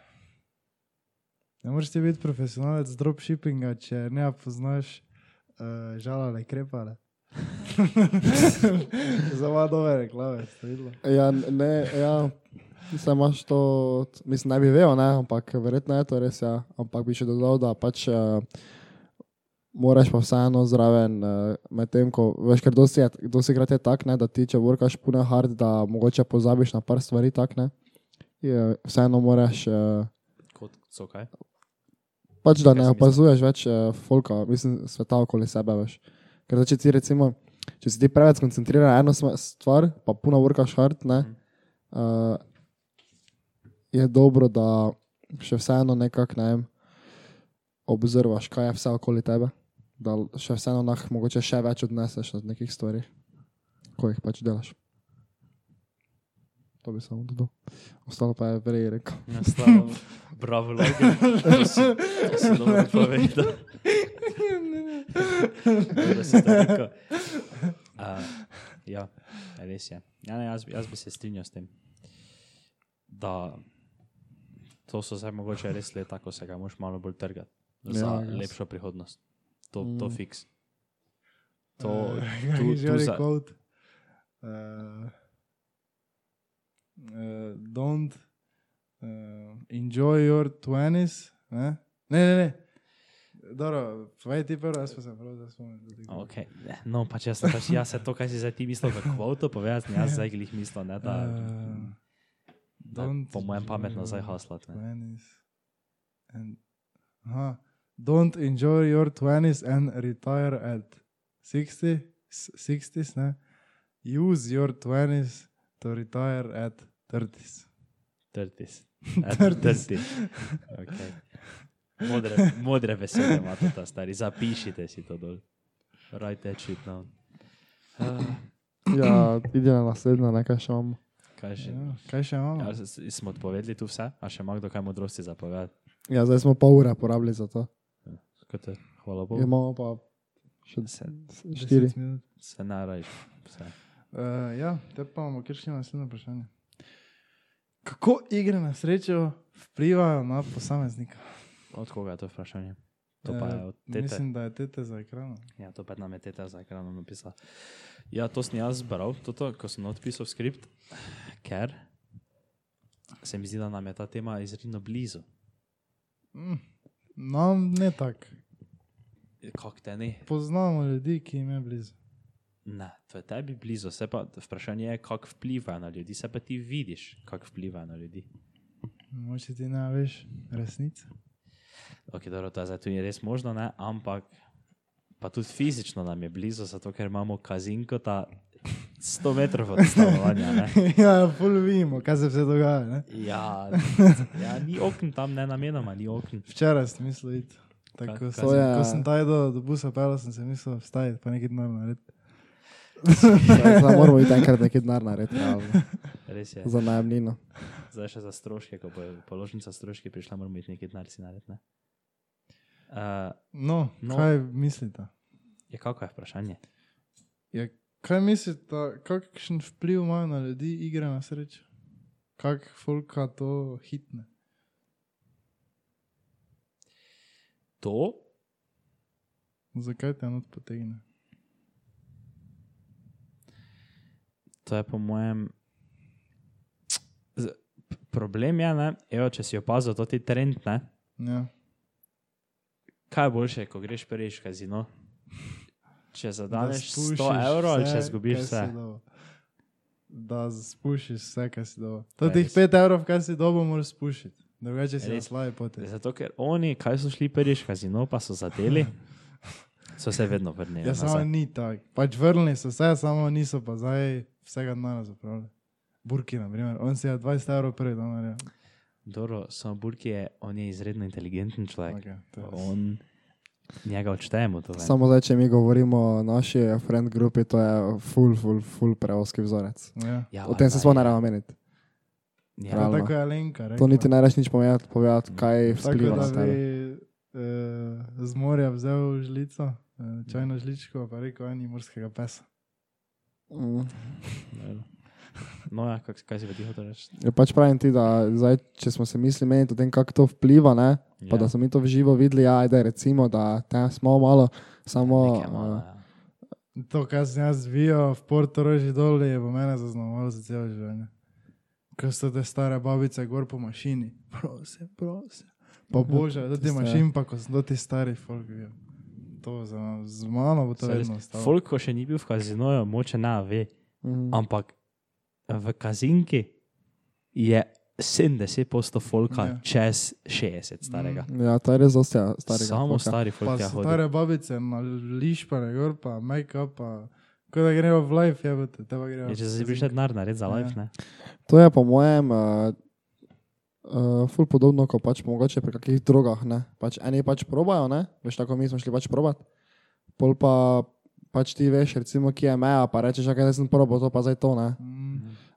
A: Ne, moreš ti biti profesionalec dropshippinga, če ne poznaš uh, žalale krepale. Za malo dobre reklame, ste videli?
C: Ja, ne, ja. Mislim, imaš to, mislim, ne bi vedel, ne, ampak verjetno je to res, ja. Ampak bi še dodal, da pač uh, moraš pa vseeno zraven, uh, medtem ko, veš, ker dosti, je, dosti krat je tak, ne, da ti, če vrkaš puno hard, da mogoče pozabiš na par stvari, tak, ne. Je, vseeno moraš, uh,
B: Kot so kaj?
C: pač da ne opazuješ več uh, folka, mislim, sveta okoli sebe, veš. Ker zdaj, če ti recimo, če si ti preveč skoncentriran na eno stvar, pa puno vrkaš hard, ne. Uh, je dobro, da še vseeno nekako ne vem, obzorvaš, kaj je vse okoli tebe, da še vseeno nah, mogoče še več odneseš od nekih stvari, ko jih pač delaš. To bi samo dodal. Ostalo pa je prej rekel.
B: Nastalo, bravo, Logan. To si, to si dobro povedal. To rekel. Uh, ja, res je. Ja, ne, jaz, jaz bi se strinjal s tem, da to so zdaj mogoče res leta, ko se ga moš malo bolj trgati za
C: Ja,
B: lepšo prihodnost. To, mm. to fiks. To,
A: Eh,
B: tu,
A: že
B: tu za,
A: rekel. Uh, uh, don't uh, enjoy your 20s. Ne, ne, ne. ne. Dobro, povej ti prvo, jaz pa sem prav, da spomnim. da ti-
B: Okay. No, pač jaz, pač jaz se to, kaj si zdaj ti mislil, v kvoto povedati, sem jaz zdaj glih mislil, ne, da,
A: Eh,
B: da po mojem pametno zdaj haslat. Ne.
A: 20s and- aha, Don't enjoy your 20s and retire at 60, s- 60s. Ne? Use your 20s to retire at 30s.
B: Trtis.
A: Trtis.
B: Trtis. Okay. Modre, modre besede imate ta stari, zapišite si to dol. Write that shit down. Uh,
C: Ja, ide na naslednjo, nekaj še imamo.
B: kaj še?
A: Ja, kaj še imamo?
B: Ja, smo odpovedali tu vse, a še ima kdo kaj modrosti zapovedati?
C: Ja, zdaj smo pol ure porabili za to.
B: Je, hvala
C: Ja,
B: Bogu.
C: imamo pa še
B: Se,
C: štiri.
A: 10 minut.
B: se narajš. Vse.
A: Uh, ja, te pa imamo kjer še naslednje vprašanje. Kako igre na srečo vplivajo na posameznika?
B: Od koga je to vprašanje? To pa je
A: Eh,
B: od tete.
A: Mislim, da je tete za ekranom.
B: Ja, to pa nam je teta za ekranom napisala. Ja, to sem jaz zbral, toto, ko sem odpisal skript, ker se mi zdi, da nam je ta tema izredno blizu.
A: Mm, no, ne tako.
B: Kako te ne?
A: Poznamo ljudi, ki jim je blizu.
B: Ne, to je tebi blizu, se pa vprašanje je, kako vpliva na ljudi, se pa ti vidiš, kako vpliva na ljudi.
A: Moče ti ne veš resnice.
B: Ok, dobro, to je zdaj tudi res možno, ne? ampak pa tudi fizično nam je blizu, zato ker imamo kazinko ta 100 metrov od stanovanja. ne.
A: ja, pol vimo, kaj se vse dogaja. Ne?
B: Ja, ja, ni okn tam, ne namenoma, ni okn.
A: Včeraj sem mislil iti. Tako,
B: kaj
A: sem,
C: si-
A: ko sem taj do, do busa pel, sem se mislil vstajati, pa nekaj denar narediti.
C: Ja, Zdaj moramo iti enkrat nekaj denar narediti,
B: Res je.
C: za najemnino.
B: Zdaj še za stroške, ko bo položnica stroške prišla, moramo iti nekaj denar si narediti. Ne? Uh,
A: No,
B: No.
A: no, kaj mislite?
B: je kako je vprašanje?
A: Ja, kaj mislite, kakšen vpliv imajo na ljudi igre na srečo? Kak folka to hitne?
B: To,
A: Zakaj te not potegne?
B: to je po mojem. Problem je, ne, evo, če si opazil to ti trend, ne,
A: Ja.
B: kaj je boljše, ko greš prvič kazino? Če zadaneš 100
A: spušiš
B: evrov ali če zgubiš vse.
A: Da spušiš vse, kar si dobil. To
B: Ja, res.
A: 5 evrov, kar si dobil, moraš spušiti. Drugače si
B: Res.
A: slavi poti.
B: Zato, ker oni, kaj so šli prvič kazino, pa so zadeli, so se vedno vrnili.
A: Ja, samo
B: nazaj.
A: ni tako. Pač vrnili so se, samo niso pa zdaj vsega denarja zapravili. Burki, na primer, on si je 20 evrov dan naredil.
B: Dobro, samo Burki je, on je izredno inteligenten človek.
A: Okay,
B: On, njega odštejemo.
C: Samo zdaj, če mi govorimo o naši friend grupi, to je full, full, full preoski vzorec.
A: Ja.
B: Ja,
C: O tem se sploh ne ramo meniti.
B: Ja,
C: Realno.
A: Tako je Alenka. Rekla.
C: To niti ne rečeš nič povedati, povedati kaj
A: Tako
C: vpliva na
A: bi
C: tebe.
A: eh, z morja vzel žlico, eh, čajno žličko, pa rekel, eni morskega pesa.
C: Mm.
B: No, ja, kak, kaj si pa ti hotel reči?
C: Ja, pač pravim ti, da zdaj, če smo se mislili meniti o tem, kako to vpliva, ne, pa
B: Ja.
C: da smo mi to v živo videli, ja, ajde, recimo, da te smo malo, samo.
B: Nekaj malo, ja.
A: To, kar sem jaz zvijal v Porto Roži dol, je po mene zaznamovalo za celo življenje. Ko so te stare babice gor po mašini, prosim, prosim. Pa
C: Mhm,
A: bože, da ti
C: je.
A: mašin, pa ko so ti stari folk. videl. To za z mano bo to
B: res,
A: vedno ostalo.
B: Folk, ko še ni bil v kazinoju, moče ne ve,
C: mm,
B: ampak v kazinki je 70% folka
A: Ja.
B: čez 60 starega.
C: ja, to je res dosti starega.
B: Samo
C: folka.
B: stari
A: Pa
B: folk hodil.
A: stare babice, na lišpane gor, pa make-up, pa ko da gremo v life, je te pa gremo.
B: Je, če si prišel denar narediti za
A: Ja.
B: life, ne?
C: To je po mojem uh, uh, ful podobno, kot pač mogoče pri kakih drogah. Ne? Pač eni pač probajo, ne? veš, tako mi smo šli pač probat. Pol pa pač ti veš, recimo, ki je meja, pa rečeš, da sem probal to, pa zdaj to. Ne?
A: Mm,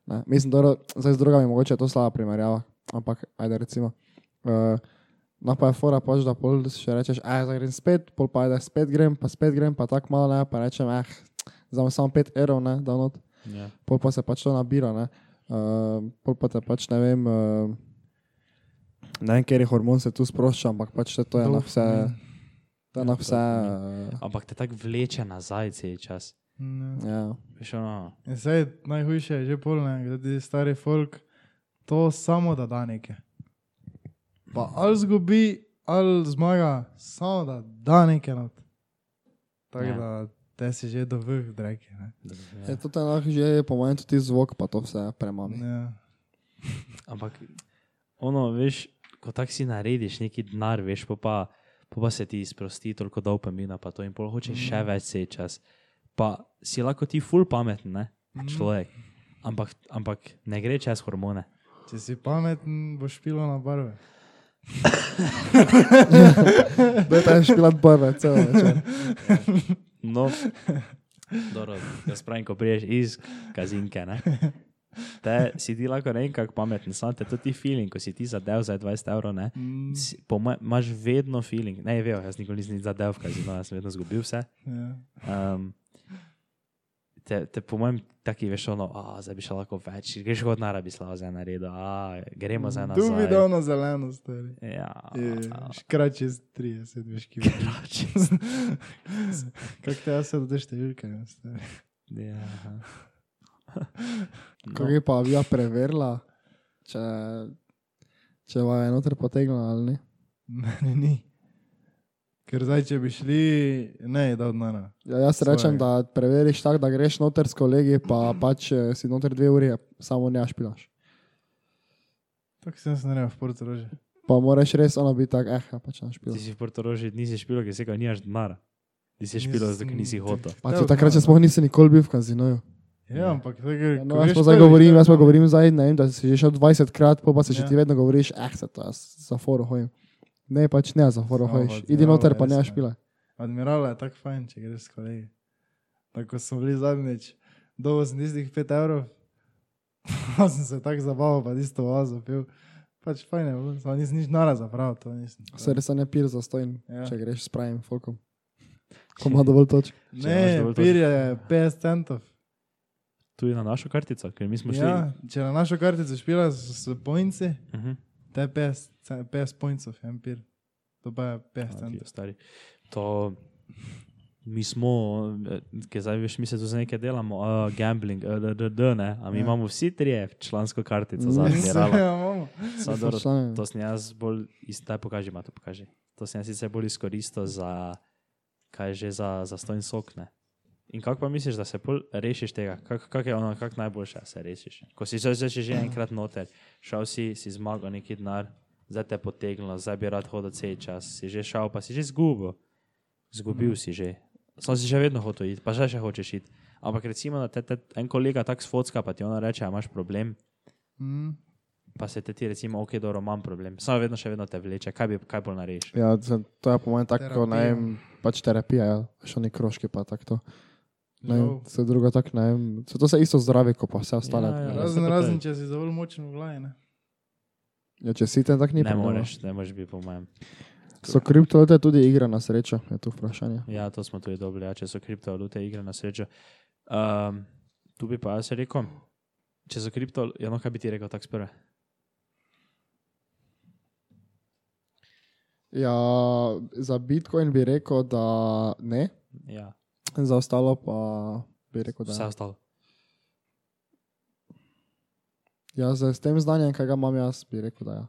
C: Ne? Mislim, da zdaj z drogami mogoče je to slaba primerjava, ampak ajde recimo. Uh, No, pa je fora pač, da pol še rečeš, aj, zdaj grem spet, pol pa ajde spet grem, pa spet grem, pa tako malo, ne, pa rečem, eh, zdaj samo 5 evrov, ne, da not.
B: Ja.
C: pol pa se pač to nabira, ne. Uh, pol pa te pač ne vem, uh, ne vem, je hormon se tu sprošča, ampak pač to je na vse, to je na vse, uh,
B: Ampak te tako vleče nazaj cel čas.
A: Mm,
C: ja.
B: Veš, ono,
A: In zdaj najhujše je že polne, da ti stari folk to samo da da nekaj. Pa ali zgubi, ali zmaga, samo da da nekaj not. Tako
B: Ja.
A: ja. da te si že do vrh, dragi. ne.
C: Je to je lahko že, po mojem, tudi zvok, pa to vse premami.
A: Ja.
B: Ampak, ono, veš, ko tako si narediš neki denar, veš, pa, pa, pa, pa se ti sprosti toliko dopamina, pa to in pol hočeš še več vse čas. Pa si lahko ti ful pameten, ne, človek. Ampak, ampak ne gre čez hormone.
A: Če si pameten, boš pilo na barve.
C: Da je ta špilat barve, celo večer.
B: No, dobro, jaz pravim, ko priješ iz kazinke, ne. Te si ti lahko ne vem kako pameten, samo te to ti feeling, ko si ti zadev za 20 evrov, ne.
A: Mm,
B: si- Po imaš vedno feeling, ne, veš, jaz nikoli nisem zadev v kazino, jaz sem vedno zgubil vse.
A: ja.
B: Um, te, te po mojem, taki veš, ono, a, zdaj bi šel lahko več, greš kot nara bi slava za naredo, a, gremo za
A: Tu
B: nazaj.
A: videl na zeleno, stari.
B: Ja,
A: Škrač je 30, veš, ki veš. Kako te jaz se do te številke, ne, stari.
B: ja.
C: Kako je pa vija preverila, če, če vam je noter potegnila ali ne?
A: Meni ni. Ker zdaj, če bi šli, ne, da od nara.
C: Ja, jaz
A: Svojega.
C: rečem, da preveriš tako, da greš noter s kolegi, pa pač eh, si noter dve uri, samo ne špilaš.
A: Tako sem se naredil v Porto Rože.
C: Pa moraš res ono biti tak, eh, ja, pač ne
B: Ti
C: špilaš.
B: si v Portoroži, nisi špilo, ker si ga nimaš denara. Ti si špilo, zato ker nisi hotel.
C: Pa če takrat še sploh nisi nikoli bil v kazinoju.
A: Ja, ampak tako je.
C: No, jaz pa zdaj govorim, jaz pa govorim zdaj, ne vem, da si že šel 20 krat, pa, pa se še
A: Ja.
C: ti vedno govoriš, eh, se to jaz za foro hojim. Ne, pač ne za foro
A: Samo
C: hojiš. Idi noter, pa ne špila.
A: Admiral je tako fajn, če greš s kolegi. Tako smo bili zadnjič, dolgo sem tistih 5 evrov, pa sem se tako zabaval, pa tisto oazo pil. Pač fajn je bilo, samo nisem nič nara zapravil, to nisem.
C: Se res ne pir za stojn,
A: Ja.
C: če greš s pravim folkom. Ko ima dovolj točk.
A: Ne, pir je 50 centov.
B: Tudi na našo kartico, ker mi smo šli.
A: Ja, če na našo kartico špila s, s poinci,
B: Uh -huh.
A: Te je 50, ce- 50 poincov, en pir. To pa je 50
B: Okay,
A: centov.
B: stari. To, mi smo, eh, ki zdaj veš, mi se tu za nekaj delamo, uh, gambling, uh, d, d, d, ne, a mi
A: Ja.
B: imamo vsi trije člansko kartico za
C: Mm.
A: Ja.
B: Samo dobro,
C: Člane.
B: To sem jaz bolj, iz- daj pokaži, ima to pokaži. To sem jaz sicer bolj izkoristil za, kaj že za, za stojn sok, ne. In kako pa misliš, da se pol rešiš tega? Kako kak je ono, kako najboljše se rešiš? Ko si zdaj si že enkrat noter, šel si, si zmagal neki denar, zdaj te potegnilo, zdaj bi rad hodil cel čas, si že šel, pa si že zgubil. Zgubil si že. sem si še vedno hotel iti, pa že še hočeš iti. Ampak recimo, da te, te en kolega tak sfocka, pa ti ona reče, a imaš problem,
A: Mm.
B: pa se te ti recimo, ok, dobro, imam problem. Samo vedno še vedno te vleče, kaj bi, kaj bolj narediš.
C: Ja, to to je po mojem tako, ne vem, pač terapija, ja, še oni kroški pa tako. Ne,
A: Žal.
C: se drugo tako ne. Se to se isto zdravi, kot pa vse ostale.
B: Ja, ja.
A: Razen, razen, če si dovolj močen v glavi. Ne?
C: ja, če si ten tak ni
B: Ne
C: problema.
B: moreš, ne moreš biti po mojem.
C: So kriptovalute tudi igre na srečo, je to vprašanje.
B: Ja, to smo tudi dobili, ja, če so kriptovalute igre na srečo. Um, tu bi pa jaz rekel, če so kriptovalute, ja, no, kaj bi ti rekel tako sprve?
C: Ja, za Bitcoin bi rekel, da ne,
B: Ja,
C: za ostalo pa bi rekel, da
B: vse
C: ne.
B: ostalo.
C: Ja, z, s tem znanjem, ki ga imam jaz, bi rekel, da ja.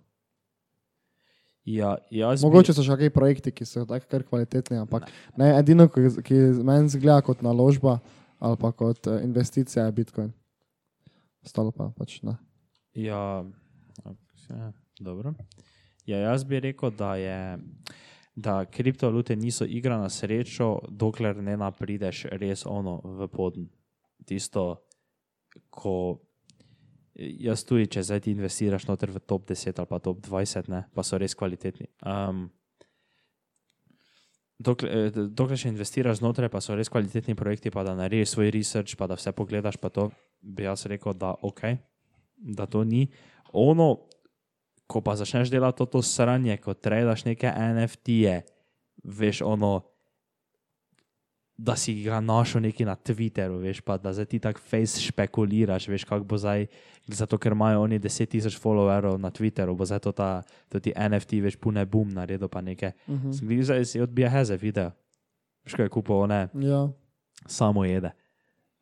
B: Ja, jaz
C: Mogoče so še kakšni projekti, ki so tako kar kvalitetni, ampak ne, edino, ki, ki meni zgleda kot naložba ali pa kot eh, investicija, je Bitcoin. Ostalo pa pač ne.
B: Bi, ja, ja, dobro. Ja, jaz bi rekel, da, je, da kriptovalute niso igra na srečo, dokler ne naprideš res ono v podn. Tisto, ko jaz tudi, če zdaj ti investiraš noter v top 10 ali pa top 20, ne, pa so res kvalitetni. Um, dokler, eh, dokler še investiraš znotraj, pa so res kvalitetni projekti, pa da narediš svoj research, pa da vse pogledaš, pa to bi jaz rekel, da ok, da to ni. Ono, ko pa začneš delati to, to sranje, ko tradaš neke NFT-je, veš ono, da si ga našel neki na Twitteru, veš pa, da zdaj ti tako face špekuliraš, veš kako bo zdaj, zato ker imajo oni 10 tisoč followerov na Twitteru, bo zdaj to, ta, to ti NFT, veš, pune boom naredil pa nekaj.
C: Uh -huh.
B: Zdaj si odbija heze video. Veš, kaj je kupil, ne,
C: Ja,
B: samo jede.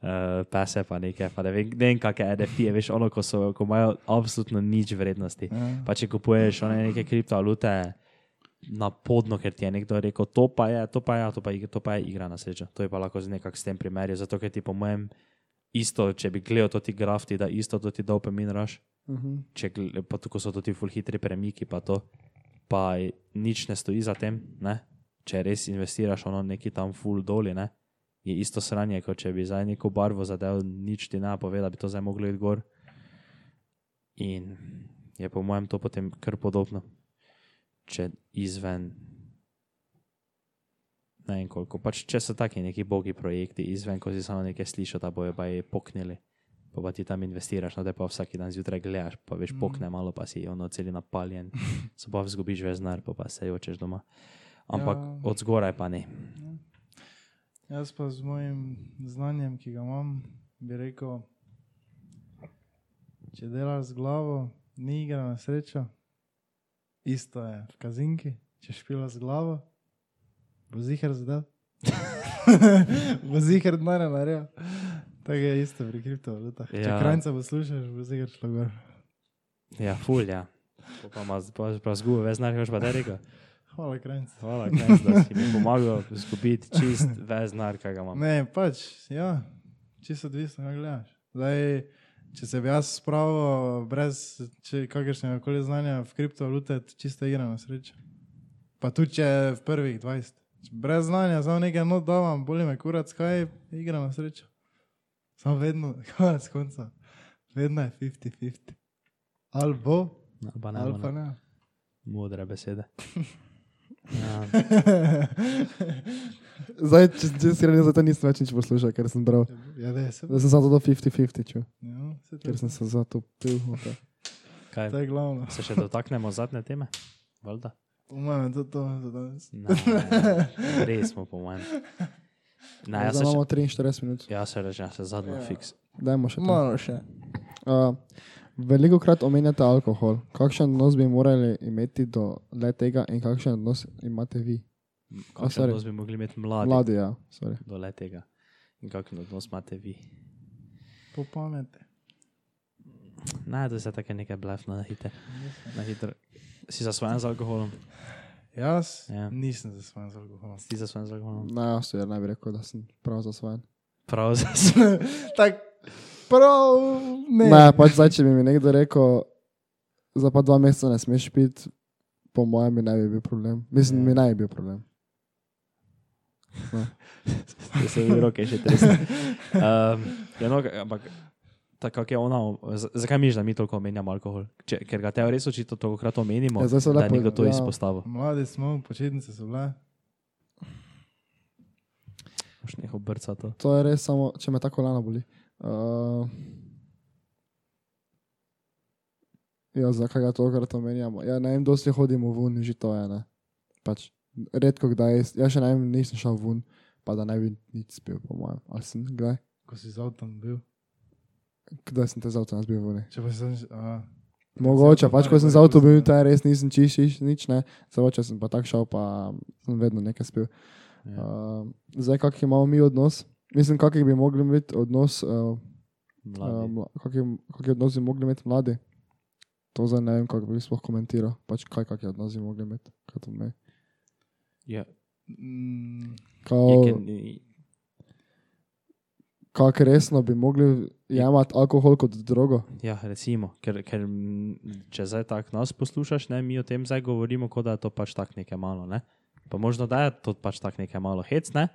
B: Uh, pese pa nekaj, pa ne vem, ne vem kakšne NFT-je, veš, ono, ko, so, ko imajo absolutno nič vrednosti.
A: Ja.
B: Pa če kupuješ one neke kriptovalute na podno, ker ti je nekdo rekel, to pa je, to pa je, to pa je, to pa je igra na srečo. To je pa lahko z nekak s tem primerjal, zato ker ti po mojem isto, če bi gledal to ti grafti, da isto to ti dopamin raš,
C: uh -huh.
B: če pa tako so to ti full hitri premiki, pa to, pa nič ne stoji za tem, ne? če res investiraš ono neki tam full doli, ne? Je isto sranje, kot če bi zdaj neko barvo zadev, nič ti ne pove, da bi to zdaj moglo iti gor. In je po mojem to potem kar podobno. Če izven, ne vem koliko, pač če so taki neki bogi projekti izven, ko si samo nekaj slišal, da bojo pa je poknili, pa, pa ti tam investiraš, no da pa vsak dan zjutraj gledaš, pa veš, pokne malo, pa si ono celi napaljen, so pa vzgubiš veznar, pa, pa se jočeš doma. Ampak
A: Ja.
B: ja. od zgoraj pa ne.
A: Jaz pa z mojim znanjem, ki ga imam, bi rekel, če delaš z glavo, ni igra na srečo. Isto je v kazinki, če špila z glavo, bo zihar zdaj. bo zihar denarja naredil. Tako je isto pri kriptovalutah. Če
B: Ja.
A: krajca poslušaš, bo zihar šlo gor.
B: Ja, ful, ja. Po Pa ima pa, pa zgubo veznar, hoš pa da rekel.
A: Hvala, krajca.
B: Hvala, Krenc, da si mi pomagal izgubiti čist veznar, kaj ga imam.
A: Ne, pač, ja, čisto odvisno, kaj gledaš. Zdaj, če se bi jaz spravil brez kakršnega koli znanja v kriptovalute, je to čista igra na srečo. Pa tudi če je v prvih 20. Brez znanja, samo nekaj not davam, boli me kurac, kaj igra na srečo. Samo vedno, konec konca, vedno je 50-50. Ali bo,
B: No, pa ne, ne.
A: ne.
B: Modre besede. Ja,
C: Zdaj, če, si rekel, zato nisem več nič poslušal, ker sem bral.
A: Ja, da je se.
C: Zdaj sem samo to 50-50 čul,
A: Ja, se
C: ker sem se zato pil. Okay.
B: kaj,
A: To je glavno.
B: se še dotaknemo zadnje teme? Valjda?
A: Po mojem, je to to za danes.
B: Ne, res smo po mojem.
C: Zdaj
B: se,
C: imamo
B: še,
C: 43 minut.
B: jaz se rečem, se zadnjo
A: Ja.
B: ja. fiks.
C: Dajmo še to.
A: Malo še.
C: Uh, veliko krat omenjate alkohol. Kakšen odnos bi morali imeti do le tega in kakšen odnos imate vi?
B: Kakšen
C: sorry.
B: odnos bi mogli imeti mladi, mladi.
C: Ja. sorry.
B: do le tega? In kakšen odnos imate vi?
A: Po pameti.
B: Ne, to je tako nekaj blefno na hitro. Na hitro. Si zasvojen z alkoholom?
A: Jaz
B: Ja.
A: nisem zasvojen z alkoholom.
B: Si zasvojen z alkoholom?
C: Na jaz ja, ne bi rekel, da sem prav zasvojen.
B: Prav zasvojen.
A: tak, prav, ne.
C: Ne, pač zdaj, če bi mi nekdo rekel, za pa dva meseca ne smeš piti, po mojem mi ne bi bil problem. Mislim,
B: Ja.
C: mi ne bi bil problem.
B: Da se mi roke še tresne. Um, ja, no, ampak tako je ona, zakaj miš, da mi toliko omenjamo alkohol? Če, ker ga te res očitno toliko krat omenimo,
C: Ja, zdaj
B: da je nekdo to
C: ja.
B: izpostavil.
A: Mladi smo, počitnice so bile.
B: Boš nehal brcati to.
C: To je res samo, če me tako lana boli. Uh, ja, zakaj ga tokrat omenjamo? Ja, ne vem, dosti hodimo ven, že to je, ne. Pač, redko kdaj, ja še ne vem, nisem šel ven, pa da ne bi nič spil, po mojem. Ali sem, kdaj?
A: Ko si z avtom bil.
C: Kdaj sem te z avtom bil ven?
A: Če pa sem... A,
C: Mogoče, pač ko sem z avtom bil, te res nisem čiš, čiš nič, ne. Samo če sem pa tak šel, pa sem vedno nekaj spil.
B: Ja.
C: Uh, zdaj, kak imamo mi odnos? Mislim, kak bi mogli imeti odnos, uh, uh, kak, je, kak je odnos bi mogli imeti mladi? To zdaj ne vem, kako bi sploh komentiral. Pač kaj, kak je odnos bi mogli imeti.
B: Ja,
A: mm,
C: Kao,
B: je, ker ni-
C: kak resno bi mogli jemati alkohol kot drogo?
B: ja, recimo, ker, ker če zdaj tako nas poslušaš, ne, mi o tem zdaj govorimo, kot da je to pač tako nekaj malo. Ne? Pa možno da je to pač tako nekaj malo hec, ne?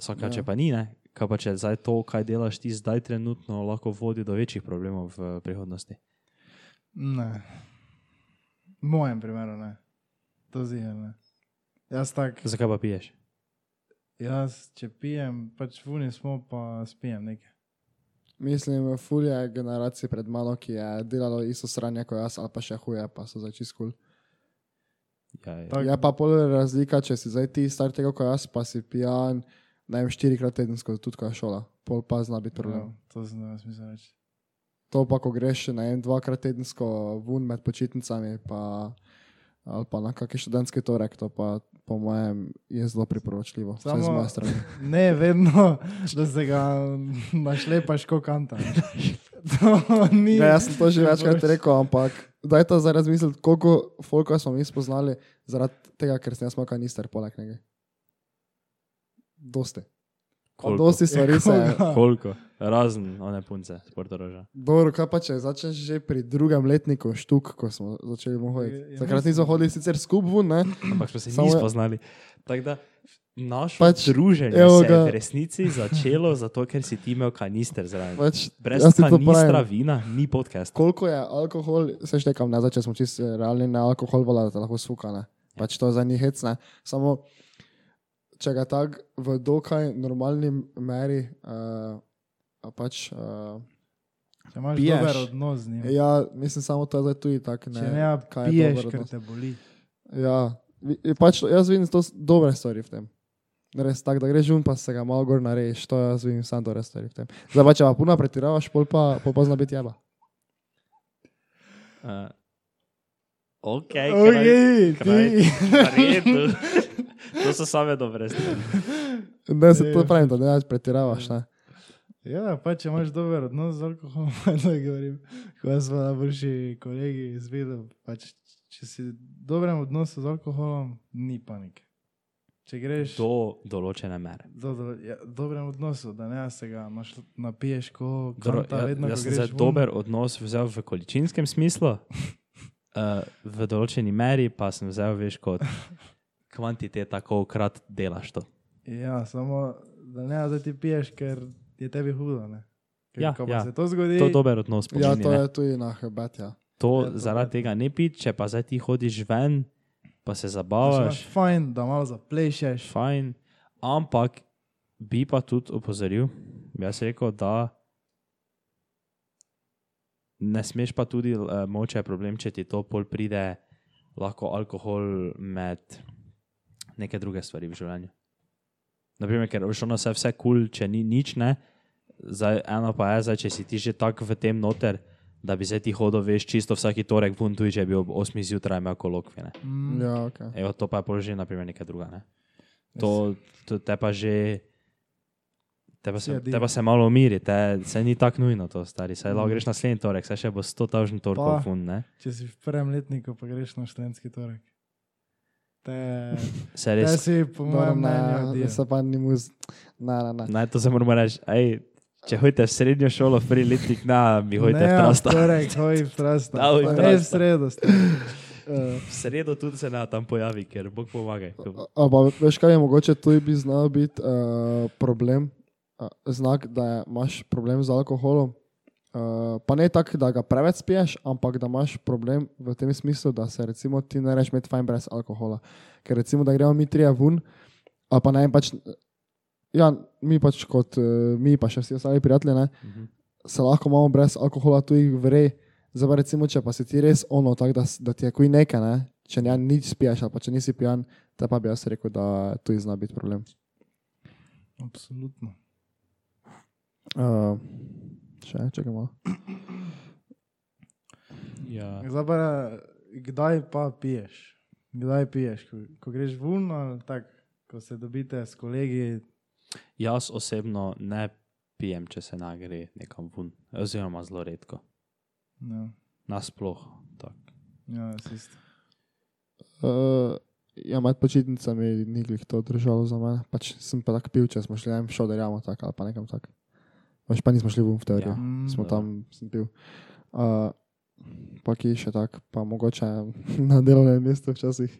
B: Saka,
C: Ja.
B: če pa ni, ne? Kaj pa če zdaj to, kaj delaš ti zdaj trenutno, lahko vodi do večjih problemov v prihodnosti.
A: ne. V mojem primeru ne. To ziher ne. Jaz tak,
B: Zakaj pa piješ?
A: jaz če pijem, pač vuni smo, pa spijem nekaj.
C: Mislim, ful je generacije pred mano, ki je delalo isto sranje kot jaz, ali pa še huje, pa so začeli skul.
B: Ja, ja.
A: Tak-
C: Je pa pol razlika, če si zdaj ti star tega kot jaz, pa si pijan, ne vem, štirikrat tedensko, tudi ko je šola. Pol pa zna biti problem.
A: Ja, to ne smisel reči.
C: To pa, ko greš ne vem, dvakrat tedensko ven med počitnicami, pa, ali pa na kakšen študentski torek, to pa po mojem je zelo priporočljivo. Vsaj z
A: Samo-
C: moje strani.
A: Ne, vedno, da se ga našlepaš kot kanta. To ni.
C: Ja, jaz sem to že večkrat rekel, ampak daj to zdaj razmisliti, koliko folka smo mi spoznali zaradi tega, ker sem jaz imel kanister poleg njega. Dosti.
B: Koliko?
C: Dosti stvari se je.
B: Koliko? Razen one punce, sportoroža.
C: Dobro, kaj pa če začneš že pri drugem letniku štuk, ko smo začeli mu
A: Ja,
C: hoditi.
A: ja,
C: Takrat nismo hodili sicer skupaj?
B: Ampak smo se
C: Samo
B: nismo
C: je-
B: spoznali. Tako da naše
C: Pač,
B: druženje se je v resnici začelo zato, ker si ti imel kanister zraven.
C: Pač,
B: Brez kanistra vina ni podcast.
C: Koliko je alkohol, se štekam, ne, zdaj, če smo čisto realni, ne alkohol, vola, da te lahko sfukane. Pač to za njih hecne. Samo, če ga tako v dokaj normalni meri, uh, pač, uh,
A: Če imaš
C: Piješ.
A: dober odnos z njim.
C: ja, mislim, samo to je tudi tako.
A: Če ne,
C: kaj je
A: piješ,
C: dober
A: ker
C: odnos.
A: te boli.
C: Ja, pač, jaz vidim to dobre stvari v tem. Res tako, da greš ven, pa se ga malo gor narediš, to jaz vidim samo dobre stvari v tem. Zdaj pa, če pa puno pretiravaš, pol pa, pol pa zna biti jeba.
B: Uh, ok,
A: Ojej,
B: kraj,
A: ti.
B: redu. To so same dobre stvari.
C: Ne, se to
A: Ja.
C: pravim, da ne več pretiravaš, ne.
A: Ja, pa če imaš dober odnos z alkoholom, da govorim, ko smo najboljši kolegi izvedeli, pač, če si v dobrem odnosu z alkoholom, ni panike. Če greš
B: Do določene mere.
A: do, do, ja, v dobrem odnosu, da ne se ga naš, napiješ, ko
B: Dobro,
A: kanta,
B: ja,
A: vedno,
B: jaz
A: ko
B: sem
A: greš
B: za
A: ven.
B: dober odnos vzel v količinskem smislu, uh, v določeni meri pa sem vzel, veš, kot kvantiteta, koliko krat delaš to.
A: Ja, samo da ne, da ti piješ, ker je tebi hudo. Ne? Ker,
B: Ja,
A: ko
B: ja.
A: se to zgodi,
B: To je dober odnos.
C: Ja,
B: Pomeni,
C: to
B: ne.
C: je tudi na hebet, ja.
B: To
A: Ja, to
B: zaradi
A: je.
B: tega ne piti, če pa zdaj ti hodiš ven, pa se zabavaš,
A: fajn, da malo zaplešeš.
B: fajn, ampak bi pa tudi opozoril, jaz rekel, da ne smeš pa tudi, uh, moče je problem, če ti to pol pride, lahko alkohol med neke druge stvari v življenju. Naprimer, ker už ono se vse kul, cool, če ni nič, ne, zdaj eno pa je, zdaj, če si ti že tako v tem noter, da bi zdaj ti hodil, veš, čisto vsaki torek ven, tudi če bi ob 8 zjutraj imel kolokvije. ne.
A: Mm,
C: Ja, ok.
B: Evo, to pa je pol že naprimer nekaj druga. Ne? To, to te pa že. Te pa, se,
A: Sjedi.
B: te pa se malo umiri, te, se ni tako nujno to, stari. Saj lahko
A: Mm.
B: greš naslednji torek, saj še bo 100 tavžen torkov
A: Pa.
B: fun, ne?
A: Če si v prvem letniku, pa greš na študentski torek. Te,
B: Se
A: te
B: res,
A: si, po mojem mnenju,
C: se pa ni muz. Ne, ne, ne.
B: naj to se moramo reči, ej, če hodite v srednjo šolo, v prvi letnik, na, mi hodite v
A: Ne,
B: trasta.
A: v torek, hoj v trasta.
B: Da, v
A: Pa Ne v
B: Trasta.
A: sredo.
C: Uh,
B: V sredo tudi se ne tam pojavi, ker Bog pomaga.
C: Ampak veš kaj je mogoče, to bi znal biti uh, problem, uh, znak, da je, imaš problem z alkoholom. Uh, pa ne tako, da ga preveč spiješ, ampak da imaš problem v tem smislu, da se recimo ti ne rečeš imeti fajn brez alkohola. Ker recimo, da gremo mi trije ven, ali pa ne vem pač, ja, mi pač kot uh, mi, pa še vsi ostali prijatelji, ne,
B: Mhm.
C: se lahko imamo brez alkohola tudi vrej. Zdaj pa recimo, če pa si ti res ono, tak, da, da ti je kuj nekaj, ne? če ne nič spiješ, ali pa če nisi pijan, te pa bi jaz rekel, da tu zna biti problem.
A: Absolutno.
C: Uh, še, čakaj malo.
B: Ja.
A: Zdaj pa, kdaj pa piješ? Kdaj piješ? Ko, ko greš ven, ali tako, ko se dobite s kolegi.
B: Jaz osebno ne pijem, če se ne gre nekam ven, oziroma zelo redko.
A: Ja,
B: Nasploh. tak.
A: ja isto.
C: Uh, ja, med počitnicami ni glih to držalo za mene. Pač sem pa tako pil, če smo šli ne vem, šoderjamo tak, ali pa nekam tak. Pač pa nismo šli v teorijo.
B: Ja.
C: Ja.
A: Mm,
C: Smo
B: dobro.
C: tam, pil. Uh, pa ki še tako, pa mogoče na delovnem mestu včasih.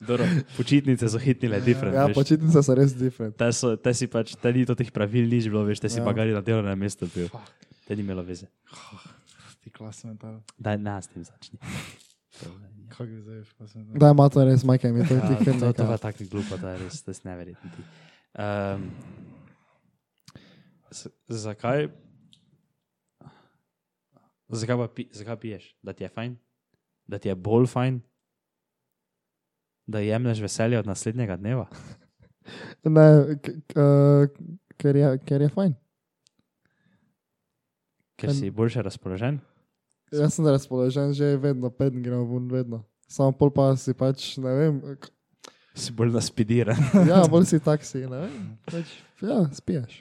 B: Dobro, počitnice so hitnile, different.
C: Ja,
B: veš.
C: počitnice so res different.
B: Te, so, te si pač, te ni to teh pravil, nič bilo, veš, te si
C: Ja.
B: pa gari na delovnem mestu bil. Te ni imelo veze.
A: Ti klasno mental.
B: Daj, ne, s tem začni.
A: Kako bi zdaj?
C: Da ima to res, majke mi to
B: Ja,
C: ti
B: to, to
C: nekaj.
B: pa tako glupo, da je res, to je neverjetno. Um, zakaj? Zakaj, pa pi, zakaj piješ? Da ti je fajn? Da ti je bolj fajn? Da jemliš veselje od naslednjega dneva?
C: Ne, uh, ker, je, ker je fajn.
B: Ker si boljše razpoložen?
C: Jaz sem razpoložen že vedno, peden gremo ven, vedno. Samo pol pa si pač, ne vem,
B: Si bolj naspidiran.
C: ja, bolj si taksi, ne vem. Pač, ja, spiješ.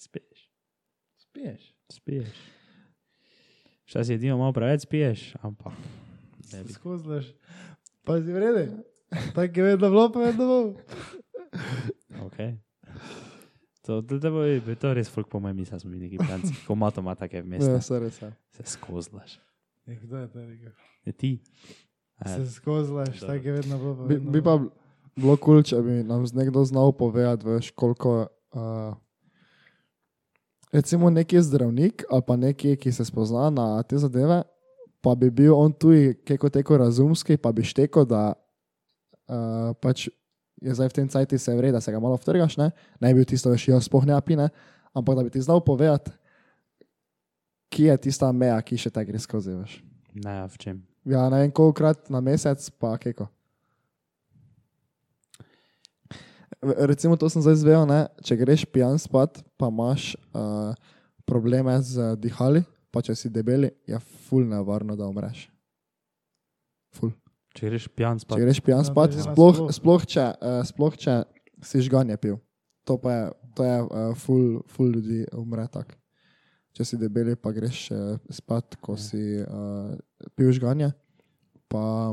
B: Spiješ.
A: Spiješ.
B: Spiješ. Včasih edino malo preveč spiješ, ampak.
A: Skozlaš. Pa si vrede. Tako je vedno bilo, pa vedno bo.
B: Okay. To, to, to, bo, bi to res folk po mojem misli, smo mi neki planci. Ko ima take vmesne.
C: Ja, se res.
B: Se skozlaš.
A: Ja, Kdo je to rekel?
B: Ne ti. A,
A: Se skozlaš, tako je vedno bilo. pa
C: Bi, bi pa bilo kul, cool, če bi nam z nekdo znal povedati, veš, koliko. Uh, recimo neki zdravnik ali pa neki, ki se spozna na te zadeve, pa bi bil on tu, kako teko razumski, pa bi šteko, da uh, pač je zdaj v tem cajti se vre, da se ga malo vtrgaš, ne, ne bi bil tisto, veš, jaz spoh ne apine, ampak da bi ti znal povedati, kje je tista meja, ki še te gre skozi, veš.
B: ne, a v čem.
C: Ja, ne vem, kolikrat na mesec, pa keko. V- Recimo, to sem zdaj zvedel, ne? če greš pijan spat, pa imaš uh, probleme z dihali, pa če si debeli, je ful nevarno, da umreš. Ful.
B: Če greš pijan
C: Če
B: spat,
C: greš pijan
A: Ja, to
C: spat,
A: je že
C: sploh, sploh, če, uh, sploh če si žganje pil. To pa je, to je uh, ful, ful ljudi umre tako. Če si debeli, pa greš uh, spat, ko
B: Ja.
C: si uh, pil žganje, pa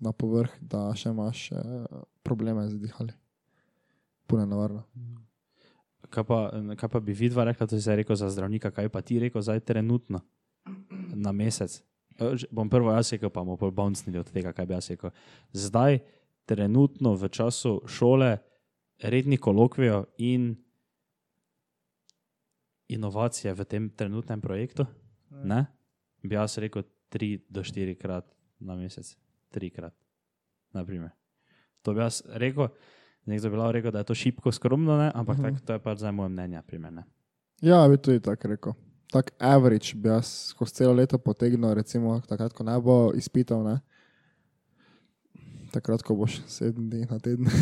C: na povrh, da še imaš uh, probleme z dihali. Puno nevarno.
B: kaj pa, kaj pa bi vidva rekla, to si zdaj rekel za zdravnika, kaj pa ti rekel zdaj trenutno na mesec. E, Bom prvo jaz rekel, pa bomo bolj bouncnili od tega, kaj bi jaz rekel. Zdaj, trenutno v času šole, redni kolokvijo in inovacije v tem trenutnem projektu, ne? bi jaz rekel 3 do 4 krat na mesec, trikrat. Naprimer. To bi jaz rekel, nekdo bi lahko rekel, da je to šipko skromno, ne? ampak uh
C: Mhm.
B: -huh. tak, to je pač zdaj moje mnenje. Primer, ne?
C: Ja, bi tudi tako rekel. Tak average bi jaz skozi celo leto potegnil, recimo takrat, ko ne bo izpitov, ne. Takrat, ko boš sedem dni na teden.